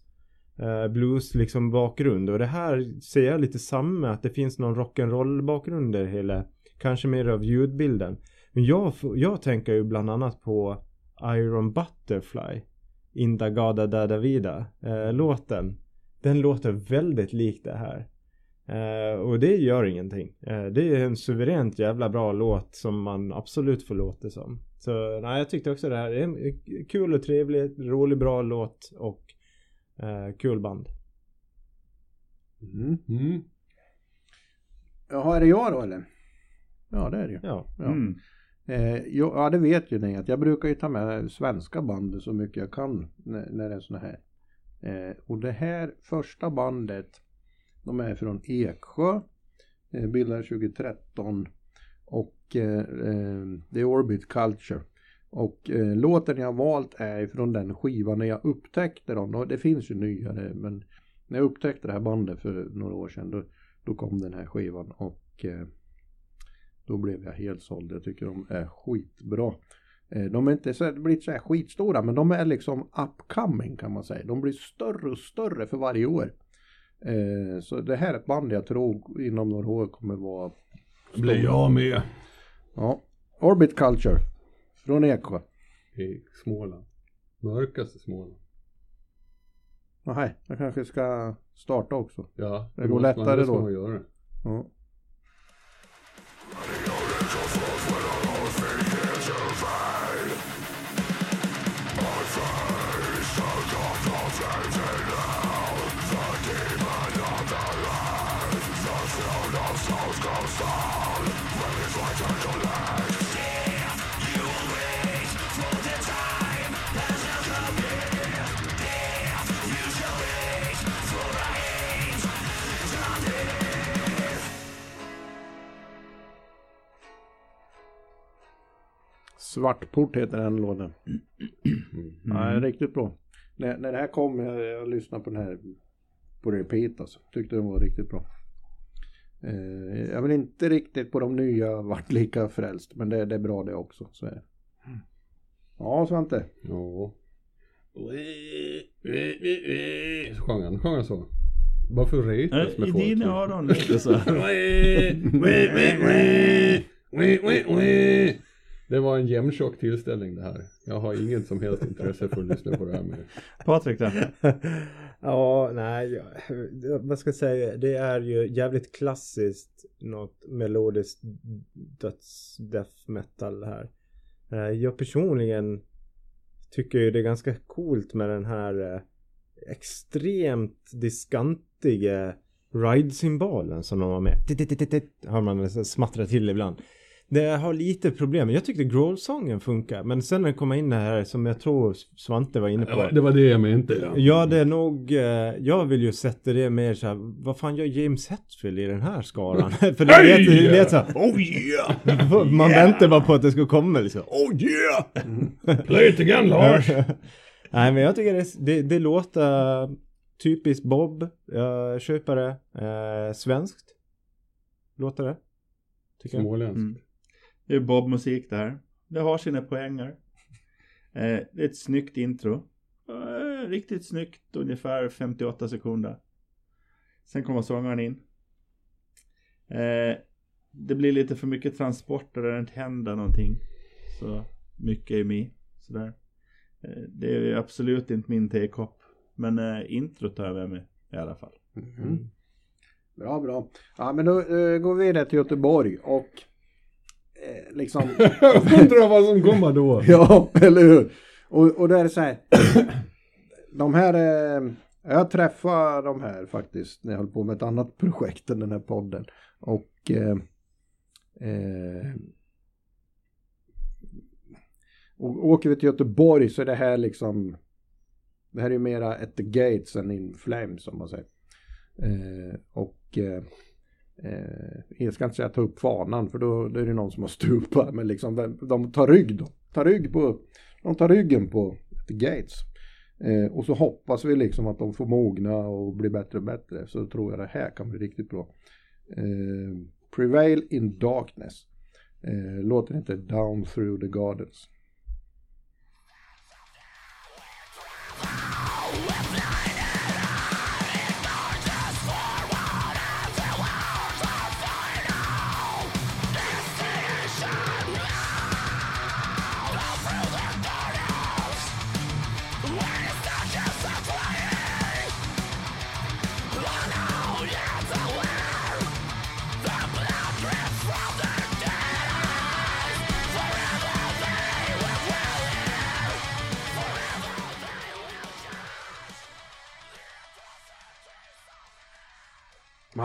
eh, blues liksom bakgrund och det här ser jag lite samma att det finns någon rock'n'roll bakgrund i hela kanske mer av ljudbilden. Men jag, jag tänker ju bland annat på Iron Butterfly Indagada Dada Vida eh, låten. Den låter väldigt lik det här. Eh, och det gör ingenting. Eh, det är en suveränt jävla bra låt som man absolut får låta som. Så nej, jag tyckte också det här är en kul och trevlig, rolig, bra låt och eh, kul band. Mm. Mm. Jaha, är det jag då eller? Ja, det är det ju. Ja. Ja. Mm. Eh, jo, ja, det vet ju ni att jag brukar ju ta med svenska band så mycket jag kan när, när det är såna här. Eh, och det här första bandet, de är från Eksjö, Bildades bildade 2013 och eh, eh det är Orbit Culture. Och eh, låten jag har valt är från den skivan när jag upptäckte dem. Och Det finns ju nyare men när jag upptäckte det här bandet för några år sedan då, då kom den här skivan och eh, då blev jag helt såld. Jag tycker de är skitbra. Eh, De är inte så, blivit så här skitstora men de är liksom upcoming kan man säga. De blir större och större för varje år. Eh, Så det här är ett band jag tror inom några år kommer vara Blir jag med. Ja. Orbit Culture från Eksjö. I Småland. Mörkaste Småland. Nej, jag kanske ska starta också. Ja, Det går måste man- lättare det ska då. man göra. Ja. Svartport heter den låten. Ja, den är riktigt bra. När, när det här kom, jag, jag lyssnade på den här på repeat alltså. Tyckte den var riktigt bra. Eh, jag vill inte riktigt på de nya vart lika frälst. Men det, det är bra det också. Så är det. Ja, Svante. Ja. Så sjöng han, sjöng han så? Bara för retas med I folk. dina öron lite så. Det var en jämntjock tillställning det här. Jag har inget som helst intresse för att lyssna på det här med. Patrik då? ja, nej, vad ska jag säga, det är ju jävligt klassiskt något melodiskt döds death metal här. Eh, Jag personligen tycker ju det är ganska coolt med den här eh, extremt diskantiga ride-symbolen som de har med. Hör man det smattra till ibland. Det har lite problem. Jag tyckte growl-sången funkar. Men sen när det kommer in det här som jag tror Svante var inne på. Ja, det var det jag menade. Ja. Ja, det är nog, eh, jag vill ju sätta det mer så här, vad fan gör James Hetfield i den här skaran? För det lät, det lät så här, oh yeah! Man väntar bara på att det ska komma liksom, oh yeah! Play it again Lars! Nej men jag tycker det, det, det låter typiskt Bob, jag köper det, eh, svenskt. Låter det? Tycker jag. Småländsk. Mm. Det är Bob-musik det här. Det har sina poänger. Eh, det är ett snyggt intro. Eh, riktigt snyggt, ungefär 58 sekunder. Sen kommer sångaren in. Eh, det blir lite för mycket transporter där det inte händer någonting. Så mycket är med. Sådär. Eh, det är absolut inte min tekopp. Men eh, introt tar jag med mig i alla fall. Mm. Bra, bra. Ja, men då eh, går vi vidare till Göteborg och liksom... Undrar vad som kommer då. ja, eller hur? Och, och då är det så här. de här... Eh, jag träffade de här faktiskt när jag höll på med ett annat projekt än den här podden. Och... Eh, eh, och åker vi till Göteborg så är det här liksom... Det här är ju mera at the gates än in flames som man säger. Eh, och eh, jag ska inte säga ta upp fanan för då, då är det någon som har stupat. Men liksom de, de tar rygg då. Tar rygg på, de tar ryggen på the gates. Eh, och så hoppas vi liksom att de får mogna och bli bättre och bättre. Så tror jag det här kan bli riktigt bra. Eh, Prevail in Darkness. Eh, låter inte Down Through the Gardens.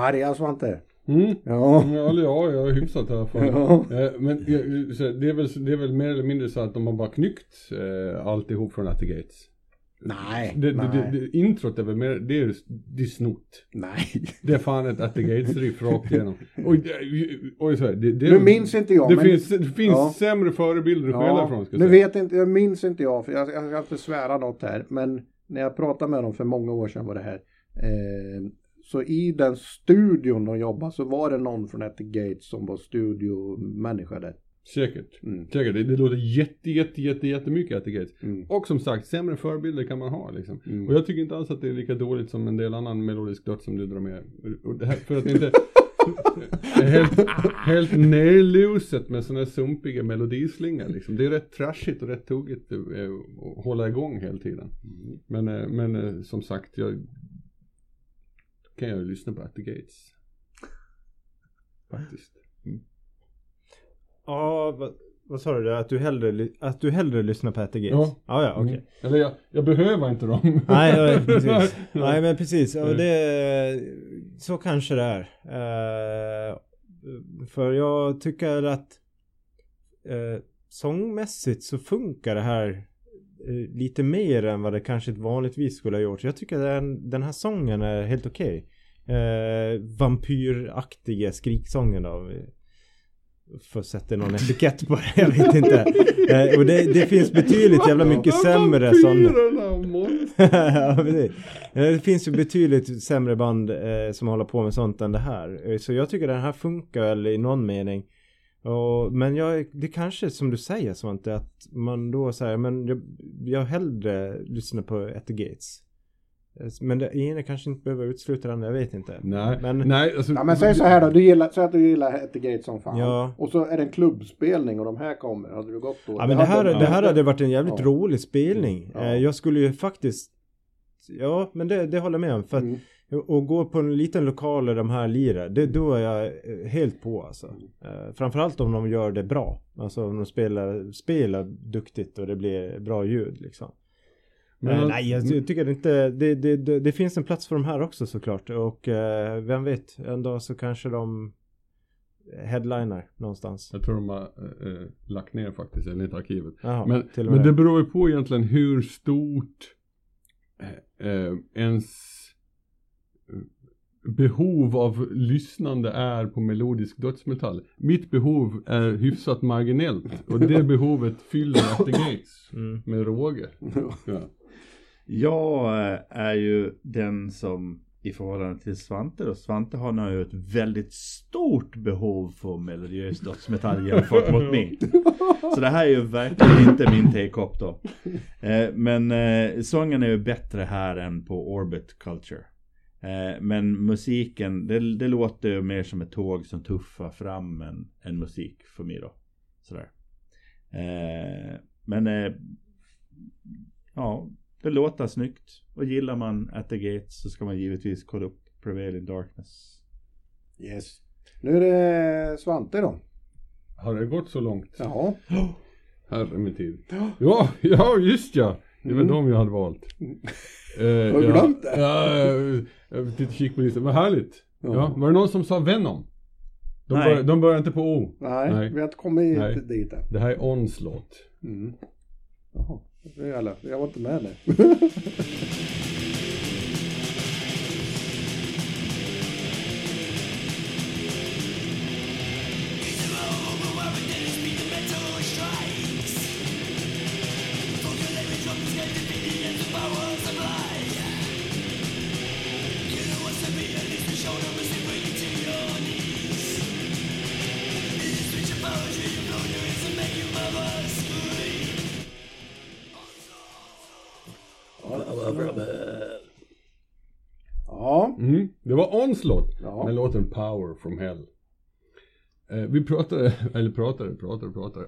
Maria Svante. Mm. Ja. Ja, ja, jag är hyfsat i alla fall. Ja. Eh, Men det, är väl, det är väl mer eller mindre så att de har bara knyckt eh, alltihop från At the Gates. Nej. Det, nej. det, det, introt är väl mer, det är, det är snott. nej. Det är fan ett At the Gates-riff rakt igenom. Och, och så här, det, det, Nu minns inte jag, Det men- finns, det finns Ja. sämre förebilder att skälla från ska jag nu säga. vet inte, jag minns inte jag, för jag, jag ska inte svära något här, men när jag pratade med dem för många år sedan var det här. Eh, så i den studion de jobbade så var det någon från At the Gates som var studiomänniska där. Säkert. Mm. Säkert. Det, det låter jätte, jätte, jätte, jättemycket At the Gates. Mm. Och som sagt, sämre förebilder kan man ha liksom. Mm. Och jag tycker inte alls att det är lika dåligt som en del annan melodisk död som du drar med. Här, för att inte... helt, helt nerluset med sådana här sumpiga melodislingor liksom. Det är rätt trashigt och rätt tuggigt eh, att hålla igång hela tiden. Men, eh, men eh, som sagt, jag kan jag ju lyssna på At the Gates. Faktiskt. Ja, vad, vad sa du? Att du hellre, att du hellre lyssnar på At the Gates? Ja. Ja, ja, okej. Mm. Eller jag, jag behöver inte dem. Nej, ja, precis. Nej, men precis. Och Nej. det, så kanske det är. Eh, för jag tycker att eh, sångmässigt så funkar det här lite mer än vad det kanske vanligtvis skulle ha gjort. Jag tycker den, den här sången är helt okej. Eh, vampyraktiga skriksången då. För att sätta någon etikett på det, jag vet inte. Eh, och det, det finns betydligt jävla mycket sämre sådana. Ja. Eh, Det finns ju betydligt sämre band eh, som håller på med sånt än det här. Eh, Så jag tycker den här funkar i någon mening. Och, men jag, det kanske är som du säger Svante att man då säger men jag, jag hellre lyssnar på At the Gates. Eh, Men det ena kanske inte behöver utesluta den, jag vet inte. Nej, Men- nej alltså, Ja men säg så här då, du gillar, säg att du gillar At the Gates som fan. Ja. Och så är det en klubbspelning och de här kommer, hade du gått då? Ja men det här, hade- det här hade varit en jävligt Ja. rolig spelning. Ja. Eh, Jag skulle ju faktiskt Ja men det, det håller jag med om. För att Mm. Och gå på en liten lokal där de här lirar, det, då är jag eh, helt på alltså. Eh, framförallt om de gör det bra. Alltså om de spelar, spelar duktigt och det blir bra ljud liksom. Men- Men, nej, jag ty- tycker inte, det, det, det, det finns en plats för de här också såklart. Och eh, vem vet, en dag så kanske de headliner någonstans. Jag tror de har eh, lagt ner faktiskt enligt arkivet. Jaha, men och men det beror ju på egentligen hur stort eh, eh, ens eh, behov av lyssnande är på melodisk dödsmetall. Mitt behov är hyfsat marginellt och det behovet fyller At the Gates Mm. med råge. Ja. Jag eh, är ju den som i förhållande till Svante då. Svante har nu ett väldigt stort behov för melodiös dödsmetall jämfört mot mig. Så det här är ju verkligen inte min take-up då. Eh, men eh, sången är ju bättre här än på Orbit Culture. Eh, men musiken, det, det låter ju mer som ett tåg som tuffar fram en, en musik för mig då. Sådär. Eh, men eh, ja, det låter snyggt. Och gillar man At the Gates så ska man givetvis kolla upp Prevailing Darkness. Yes. Nu är det Svante då. Har det gått så långt? Ja. Herre min tid. Ja, ja just ja. Det var Mm. de jag hade valt. Eh, Har du ja, glömt det? Ja, jag, jag tittar kik på listan. Vad härligt. Ja. Ja. Var det någon som sa Venom? De, Nej. bör, de börjar inte på O. Nej, Nej. vi har inte kommit Nej. dit än. Det här är Onslaught. Mm. Jaha, det är alla. Jag var inte med där. Ja. låten Power from Hell. Eh, vi pratade, eller pratade, pratade, pratade.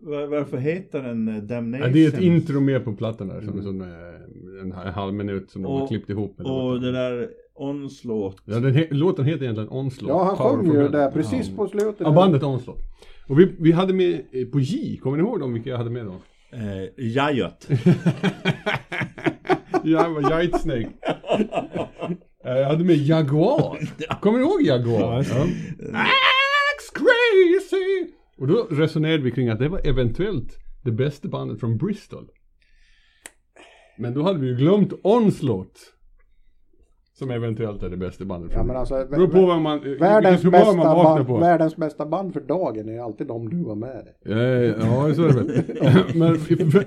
Var, varför heter den eh, Ja, Damnation? det är ett intro med på plattan där som är som eh, en ha- halv minut som de har Och- klippt ihop. eller Och det där Onslaught. Ja, den he- låten heter egentligen Onslaught. ja han sjöng ju där precis Ja. på slutet. Ja, bandet Onslaught. Och vi, vi hade med eh, på J, kommer ni ihåg dem vilka jag hade med då? Eh, Jajot. Giant Snake. Eh, Jag hade med Jaguar. Kommer du ihåg Jaguar? Ja, det. Axe crazy! Och då resonerade vi kring att det var eventuellt det bästa bandet från Bristol. Men då hade vi ju glömt Onslaught. Som eventuellt är det bästa bandet Ja men alltså, vä- Beror på vad man, världens, bästa man band, på. världens bästa band för dagen är alltid de du har med dig. Ja, ja, så är det väl. men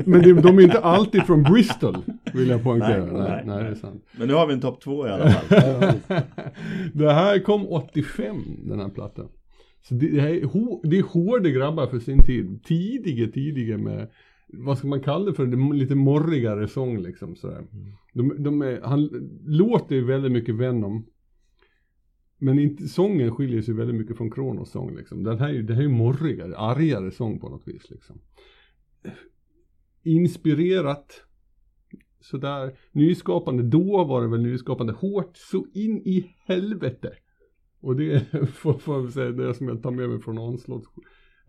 men de är inte alltid från Bristol, vill jag poängtera. Nej, Nej, nej, nej, det är sant. Men nu har vi en topp två i alla fall. det här kom 85, den här plattan. Så det, är, det är hårda grabbar för sin tid. Tidiga, tidiga med, vad ska man kalla det för, det lite morrigare sång liksom sådär. De, de är, han låter ju väldigt mycket Venom. Men inte, sången skiljer sig väldigt mycket från Kronos sång liksom. Den här, det här är ju morrigare, argare sång på något vis liksom. Inspirerat. Sådär. Nyskapande, då var det väl nyskapande hårt så in i helvete. Och det får, får jag säga det som jag tar med mig från Onslaughts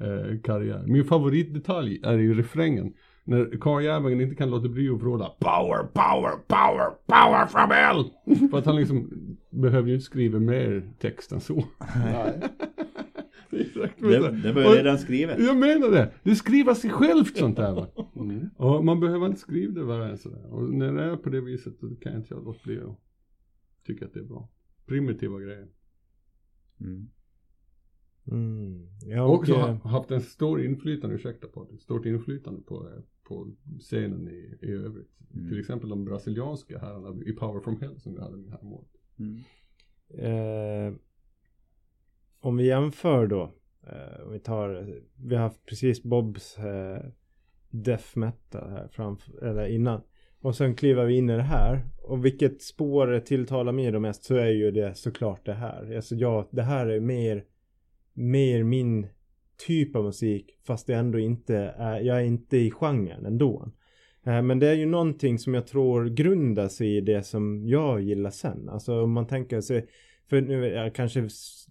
eh, karriär. Min favoritdetalj är ju refrängen. När karljäveln inte kan låta bli att vråla Power, power, power, power from hell! För att han liksom behöver ju inte skriva mer text än så. Nej. Det exakt var ju redan skrivet. Jag menar det. Det skriver sig självt sånt där va. Mm. Och man behöver inte skriva det än sådär. Och när det är på det viset då kan inte jag låta bli att tycka att det är bra. Primitiva grejer. Mm. Mm. Ja, Och och, också eh, ha, haft en stor inflytande, ursäkta på det, stort inflytande på, eh, på scenen i, i övrigt. Mm. Till exempel de brasilianska herrarna i Power from Hell som vi hade med här målet. Mm. eh, om vi jämför då. Eh, om vi tar, vi har haft precis Bobs eh, Death Metal här framför, eller innan. Och sen kliver vi in i det här. Och vilket spår tilltalar mig då mest så är ju det såklart det här. Alltså ja, det här är mer, mer min typ av musik. Fast det ändå inte är, jag är inte i genren ändå. Eh, men det är ju någonting som jag tror grundar sig i det som jag gillar sen. Alltså om man tänker sig, för nu jag kanske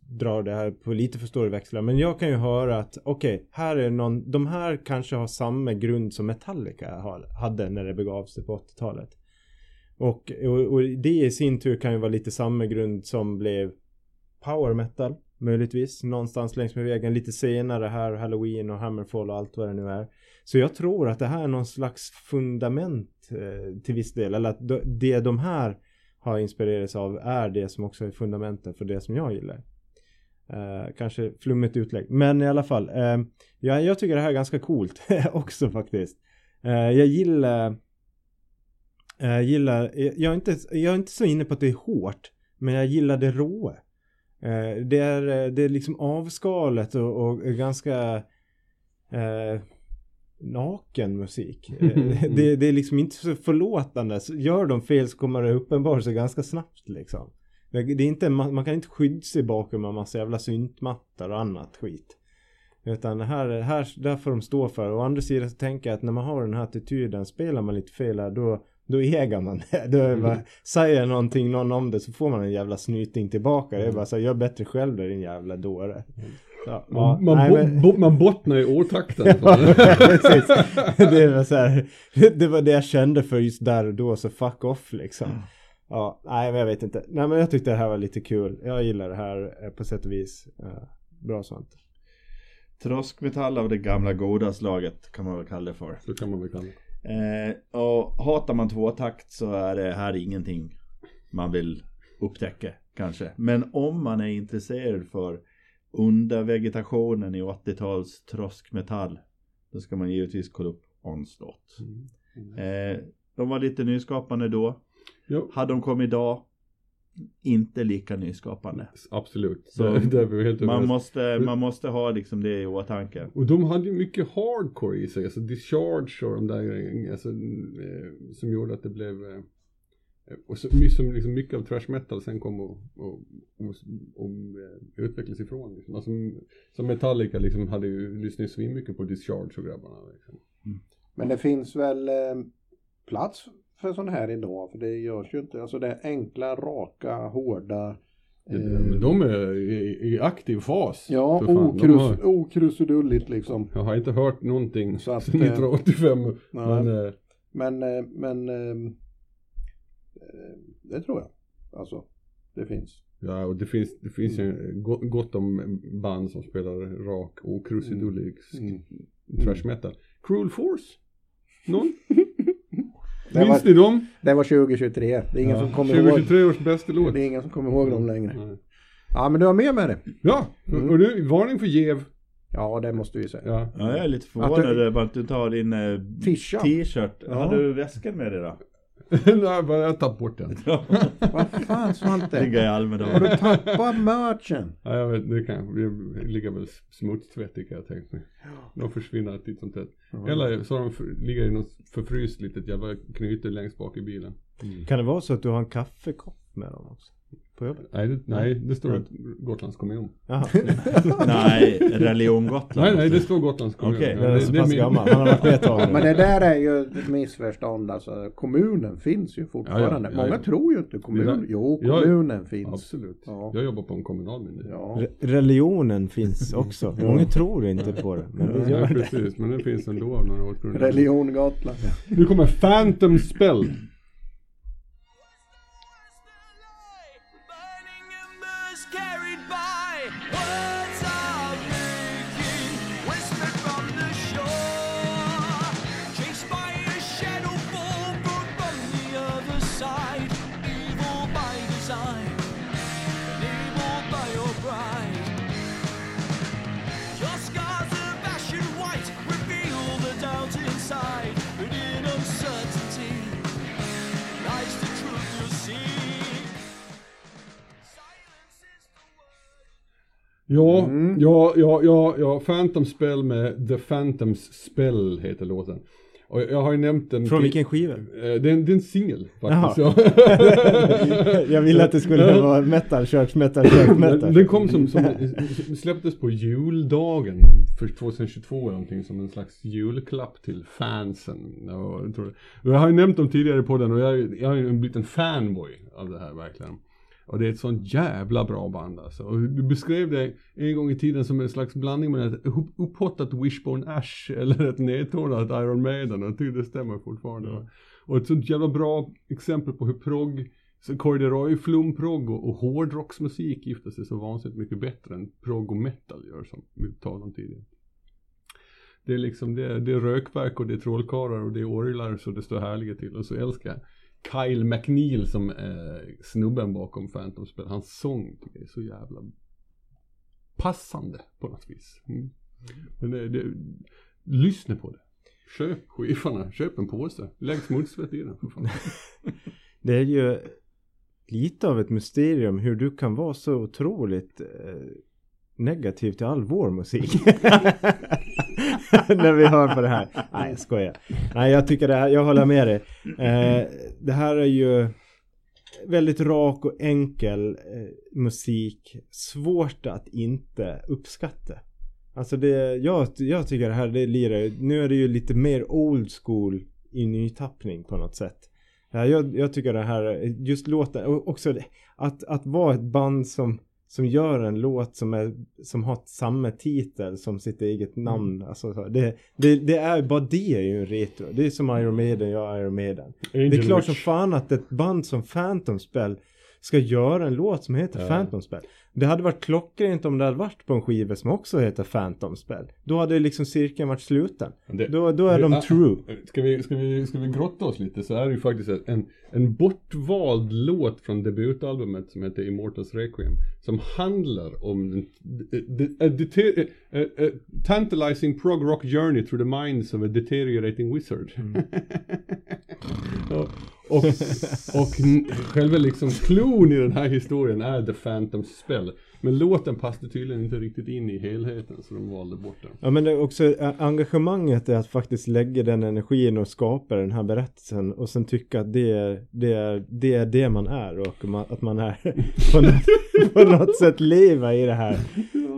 drar det här på lite för stora växlar. Men jag kan ju höra att okej, här är någon, de här kanske har samma grund som Metallica hade när det begav sig på 80-talet. Och, och, och det i sin tur kan ju vara lite samma grund som blev power metal. Möjligtvis någonstans längs med vägen lite senare här Halloween och Hammerfall och allt vad det nu är. Så jag tror att det här är någon slags fundament eh, till viss del. Eller att det det de här har inspirerats av är det som också är fundamenten för det som jag gillar. Eh, kanske flummigt utlägg. Men i alla fall. Eh, jag, jag tycker det här är ganska coolt också faktiskt. Eh, jag gillar eh, gillar, jag är, inte, jag är inte så inne på att det är hårt. Men jag gillar det råa. Eh, det, är, eh, det är liksom avskalet och, och ganska eh, naken musik. Eh, det, det är liksom inte så förlåtande. Så Gör de fel så kommer det uppenbara sig ganska snabbt liksom. Det är inte, man, kan inte skydda sig bakom en massa jävla syntmattor och annat skit. Utan det här, här, där får de stå för. Å andra sidan så tänker jag att när man har den här attityden, spelar man lite fel här, då, då äger man det. Då är bara, säger någonting någon om det så får man en jävla snyting tillbaka. Det är bara så här, gör bättre själv då din jävla dåre. Ja, ja, Man, man, nej, bo, men- bo, man bottnar i. Precis. Det var så här, det var det jag kände för just där och då, så fuck off liksom. Ja, nej men jag vet inte. Nej men jag tyckte det här var lite kul. Jag gillar det här eh, på sätt och vis. Bra sånt. Troskmetall av det gamla goda slaget kan man väl kalla det för. Så kan man väl kalla det. Eh, och hatar man tvåtakt så är det här ingenting man vill upptäcka kanske. Men om man är intresserad för undervegetationen i 80-tals troskmetall då ska man givetvis kolla upp Onslaught. Eh, de var lite nyskapande då. Ja, Hade de kommit idag inte lika nyskapande. absolut. Så Man måste, man måste ha liksom det i åtanke. Och de hade ju mycket hardcore i sig, alltså discharge och de där grejerna, alltså, eh, som gjorde att det blev eh, och så, som liksom mycket av trash metal sen kom och, och, och, och eh, utvecklas ifrån. Liksom. Alltså, som Metallica liksom hade ju lyssnat svinmycket på discharge och grabbarna. Liksom. Men det finns väl eh, plats för sån här idag. För det görs ju inte. Alltså det är enkla, raka, hårda. eh, Men de är i, i aktiv fas. ja. De okrus, har, okrusidulligt liksom. jag har inte hört någonting Så att, sedan eh, 1985. nej. Men eh, Men, eh, men eh, eh, det tror jag. Alltså. Det finns. Ja, och det finns, det finns ju gott, om band som spelar rak och krusidullig Mm. trash metal. Cruel Force? Någon? Minns var- ni dem? Det var 2023. Det är ingen som kommer ihåg. 2023 års bästa låt. Det är ingen som kommer ihåg dem längre. Nej. Ja men du har med med det. Ja, Mm. och nu, varning för jäv. Ja det måste vi säga. Ja. Ja, jag är lite Att förvånad du- över att du tar din eh, t-shirt. Ja. Har du väskan med dig då? Nej, bara jag tappade bort den. Vad fan Svante? Ligga i Har Almedalen. du tappat merchen? Ja, jag vet, det kan det ligger väl smutstvätt kan jag tänka mig. De försvinner titt som tätt. Eller så har de för, ligger i något förfryst litet jävla knyte längst bak i bilen. Kan det vara så att du har en kaffekopp med dem också? På jobbet? Nej, det, nej, det står att Gotlands kommun. Nej, Religion Gotland. Nej, nej, det står Gotlands kommun. Okej, den är så pass gammal. Han har varit med ett tag Men det där är ju ett missförstånd alltså. Kommunen finns ju fortfarande. Ja, ja, ja, Många ja. tror ju inte kommunen. Ja. Jo, Ja, kommunen finns. Absolut. Ja. Jag jobbar på en kommunal myndighet. Ja. Re- Religionen finns också. Många tror inte på det. Men det Ja, gör det. precis, men det finns ändå av några årgångar. Religion Gotland. Nu kommer Phantom Spell. Ja, Mm. ja, ja, ja, ja, Phantom Spell med The Phantoms Spell heter låten. Och jag har ju nämnt den. Från vilken skiva? Eh, Det är en, en singel faktiskt. Jag ville att det skulle vara metal, church metal, church metal. Den, kom som, som släpptes på juldagen för 2022 eller någonting som en slags julklapp till fansen. Ja, jag, tror jag har ju nämnt dem tidigare på den och jag, jag har ju blivit en fanboy av det här verkligen. Och det är ett sånt jävla bra band alltså. Och du beskrev det en gång i tiden som en slags blandning mellan ett upp- upphottat Wishbone Ash eller ett nedtonat Iron Maiden. Och jag det stämmer fortfarande. Och ett sånt jävla bra exempel på hur progg Corduroy, flumprogg och, och hårdrocksmusik gifter sig så vansinnigt mycket bättre än progg och metal gör som vi talade om tidigare. Det är liksom, det är, det är rökverk och det är trollkarlar och det är orglar så det står härliga till. Och så älskar jag Kyle McNeil som eh, snubben bakom Phantom Spell. Hans sång tycker jag är så jävla passande på något vis. Mm. Men det, det, lyssna på det. Köp skivorna, köp en påse. Lägg smutsvett i den för fan. Det är ju lite av ett mysterium hur du kan vara så otroligt eh, negativ till all vår musik. När vi hör på det här. Nej, jag skojar. Nej, jag tycker det här, jag håller med dig. Eh, det här är ju väldigt rak och enkel eh, musik. Svårt att inte uppskatta. Alltså det, jag, jag tycker det här, det lirar Nu är det ju lite mer old school i nytappning på något sätt. Ja, jag, jag tycker det här, just låten, också det- att, att vara ett band som, som gör en låt som, är, som har samma titel som sitt eget namn. Alltså, så, det, det, det är bara det är ju en retro. Det är som Iron Maiden, jag är Iron Maiden. det är Angel klart som Witch. fan att ett band som Phantom Spell ska göra en låt som heter Ja. Phantom Spell. Det hade varit klockrent om det hade varit på en skiva som också heter Phantom Spell. Då hade liksom cirkeln varit sluten. Det- Då, då är de Ah, true. Ska vi, ska, vi, ska vi grotta oss lite så är det ju faktiskt en, en bortvald låt från debutalbumet som heter Immortals Requiem. Som handlar om en, a, dete- a, a tantalizing prog rock journey through the minds of a deteriorating wizard. och, och, och n- själva liksom klon i den här historien är The Phantom Spell. Men låten passade tydligen inte riktigt in i helheten så de valde bort den. Ja men det är också engagemanget är att faktiskt lägga den energin och skapa den här berättelsen och sen tycka att det är det, är, det, är det man är och man, att man är på något, på något sätt leva i det här.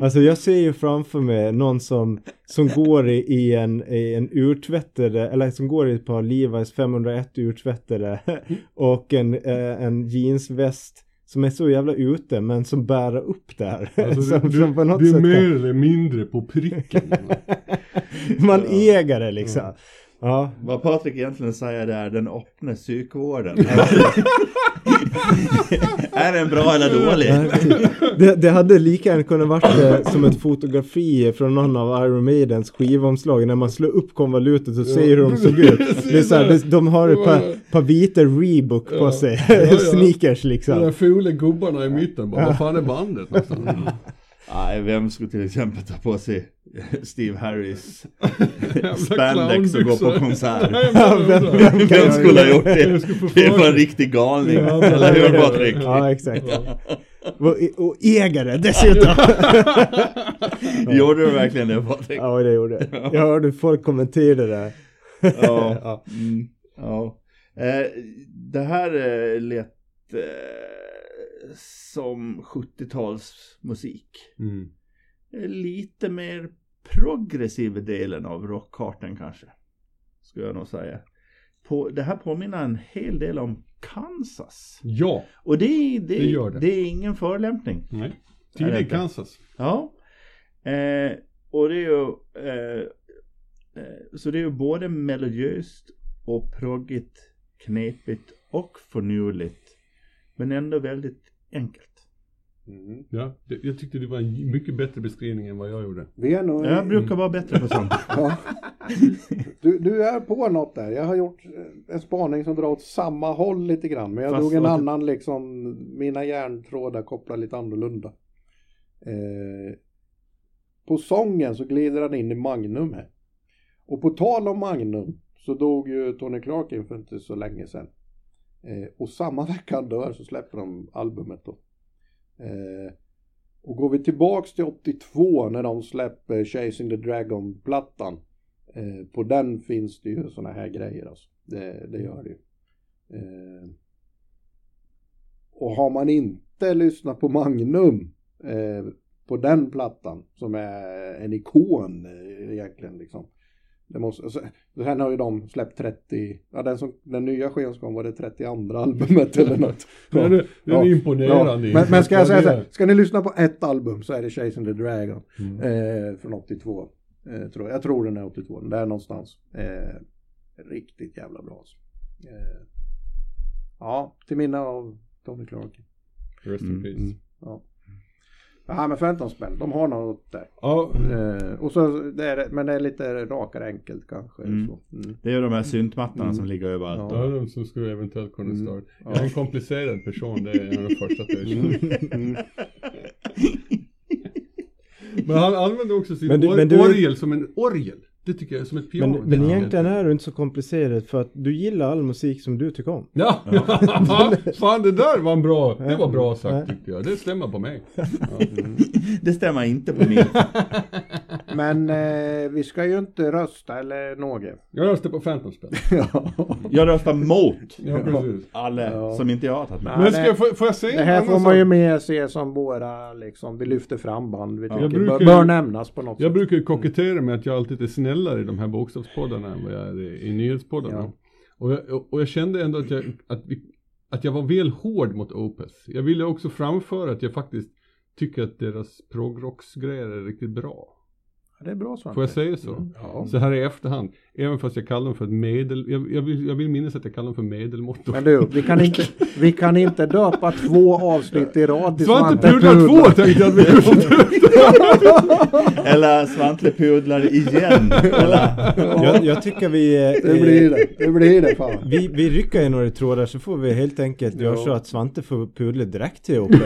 Alltså jag ser ju framför mig någon som, som går i, i en, i en urtvättade, eller som går i ett par Levi's 501 urtvättade och en, en jeansväst som är så jävla ute men som bär upp det här. Alltså, som, du, som på något du är mer eller mindre på pricken. man äger det liksom. Ja. Vad Patrik egentligen säger är den öppna psykvården. är den bra eller dålig? Det, det hade lika gärna kunnat varit eh, som ett fotografi från någon av Iron Maidens skivomslag när man slår upp konvolutet och ser hur de såg ut. Det är så här, det, de har ett par, par vita Reebok på sig, sneakers De liksom. där fula gubbarna i mitten bara, vad fan är bandet? Nej, vem skulle till exempel ta på sig Steve Harris spandex och gå på konsert? Vem- vem- Vem skulle ha gjort det? Det för var en riktig galning. Ja, Eller hur Patrik? Ja, exakt. Och, och ägare dessutom. Gjorde du verkligen det Patrik? Ja, det gjorde jag. Jag hörde folk kommentera det. Ja. Ja. Mm, ja. Eh, det här eh, lät eh, som 70-talsmusik. Mm. Eh, Lite mer progressiv delen av rockkartan kanske. Skulle jag nog säga. På, det här påminner en hel del om Kansas. Ja, Och det, är- det, Det gör det. det är ingen förolämpning. nej. Är det Tidig inte? Kansas. Ja. Eh, och det är ju eh, eh, så det är ju både melodiöst och proggigt, knepigt och förnuligt. Men ändå väldigt enkelt. Mm. Ja, det, jag tyckte det var en mycket bättre beskrivning än vad jag gjorde. Vi är nog... Jag brukar vara bättre på sånt. Ja. Du, du är på något där. Jag har gjort eh, en spaning som drar åt samma håll lite grann. Men jag Fast drog en annan liksom, mina hjärntrådar kopplar lite annorlunda. Eh, på sången så glider han in i Magnum här. Och på tal om Magnum så dog ju Tony Clark in för inte så länge sedan. Eh, och samma vecka han dör så släpper de albumet då. Eh, och går vi tillbaks till 82 när de släpper Chasing the Dragon-plattan. Eh, på den finns det ju såna här grejer alltså. Det, det gör det ju. Eh, och har man inte lyssnat på Magnum eh, på den plattan som är en ikon eh, egentligen liksom. Det måste, alltså, sen har ju de släppt 30, ja den, som, den nya skivan som kom var det 32 albumet eller något. Ja, det, det är Ja. imponerande. Ja, men, men ska jag säga så här, ska ni lyssna på ett album så är det Chasing the Dragon Mm. eh, från 82. Eh, tror jag. jag tror den är 82, den där någonstans. Eh, riktigt jävla bra alltså. eh, Ja, till minne av Tony Clark. Rest in Mm, peace. mm. Ja. Ja men Phantom-spel, de har något där. Ja, Eh, och så, det är, men det är lite rakare enkelt kanske. Mm. Så. Mm. Det är de här syntmattorna Mm. som ligger överallt. är de som skulle eventuellt kunna Mm. starta. Ja. Jag är en komplicerad person, det är en av de första att jag erkänner. Mm. Men han använder också sin Men du- or- men du- orgel som en orgel. Det tycker jag är som ett piano. Men, men egentligen är du inte så komplicerad för att du gillar all musik som du tycker om. Ja, fan det där var en bra, det var bra Ja. sagt tyckte jag. Det stämmer på mig. Ja. Det stämmer inte på min. Men eh, vi ska ju inte rösta eller något. Jag röstar på Phantom-spel. ja. Jag röstar mot Ja, alla Ja. som inte jag har tagit med. Ja, Men det- ska jag, får, får jag säga Det här får man ju med se som våra, liksom, vi lyfter fram band vi tycker Jag brukar bör, bör nämnas på något Jag sätt. brukar ju kokettera med att jag alltid är snällare i de här bokstavspoddarna än vad jag är i, i nyhetspoddarna. Ja. Och, jag, och- jag kände ändå att jag, att, vi, att jag var väl hård mot Opeth. Jag ville också framföra att jag faktiskt tycker att deras progrocksgrejer är riktigt bra. Det är bra Svante. Får jag säga så? Mm. Ja. Så här i efterhand, även fast jag kallar dem för ett medel, jag, jag, vill, jag vill minnas att jag kallar dem för medelmåttor. Men du, vi kan, inte, vi kan inte döpa två avsnitt i rad till Svante Pudlar 2 tänkte jag att vi kunde Eller Svante pudlar igen. Eller? Jag, jag tycker vi... eh, Det blir det, det blir det fan. Vi, vi rycker i några trådar så får vi helt enkelt göra så att Svante får pudla direkt till Opel.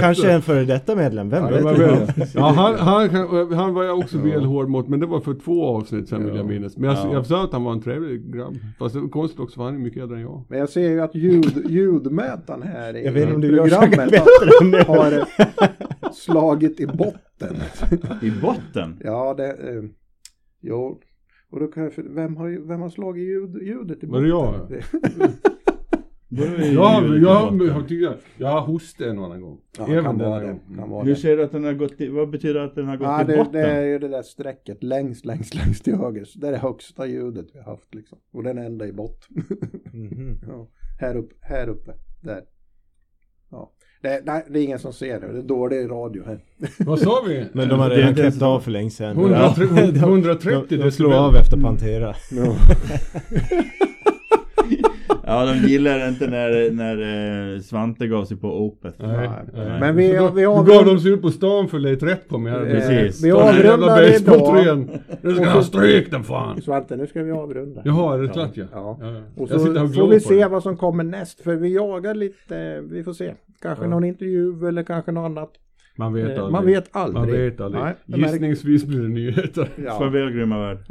Kanske en före detta medlem, vem Ja, vet? ja han, han, kan- han var jag också väl hård mot, men det var för två avsnitt sen vill jag minnas. Men jag, Ja. jag sa att han var en trevlig grabb. Fast det var konstigt också för han är mycket äldre än jag. Men jag ser ju att ljud, ljudmätaren här i Jag vet inte om du gör saker programmet har slagit i botten. I botten? Ja, det... Eh, jo. Och då kan jag, vem, har, vem har slagit ljud, ljudet i Var det jag? botten? Då är ju Ja, jag, jag, tycker jag, jag har hostat en och annan gång. Ja, Även kan vara det. Kan vara du att den har gått i, vad betyder det att den har gått Ja, i det, botten? det är ju det där strecket längst, längst, längst till höger. Det är det högsta ljudet vi har haft liksom. Och den enda i botten. Mhm. ja. Här uppe, här uppe, där. Ja. Det, nej, det är ingen som ser det, det är dålig radio här. Vad sa vi? Men de har Det är redan så. av för länge sedan. 130 de, 130 de, de slår decibel. av efter Pantera. Ja, de gillar inte när, när eh, Svante gav sig på Opeth. Nej, Nej. nej. Men vi- då, vi då avrund- gav de sig ut på stan för att leta rätt på mig. här. Eh, Precis. Vi avrundar idag. Nu ska jag stryk den fan. Svante, nu ska vi avrunda. Jaha, är det klart ja? Ja. ja. ja. Och så och får vi se det. vad som kommer näst, för vi jagar lite, vi får se. Kanske någon intervju eller kanske något annat. Man vet Eh, aldrig. Man vet aldrig. Man vet aldrig. Nej, Gissningsvis blir det nyheter. Ja. Farväl grymma värld.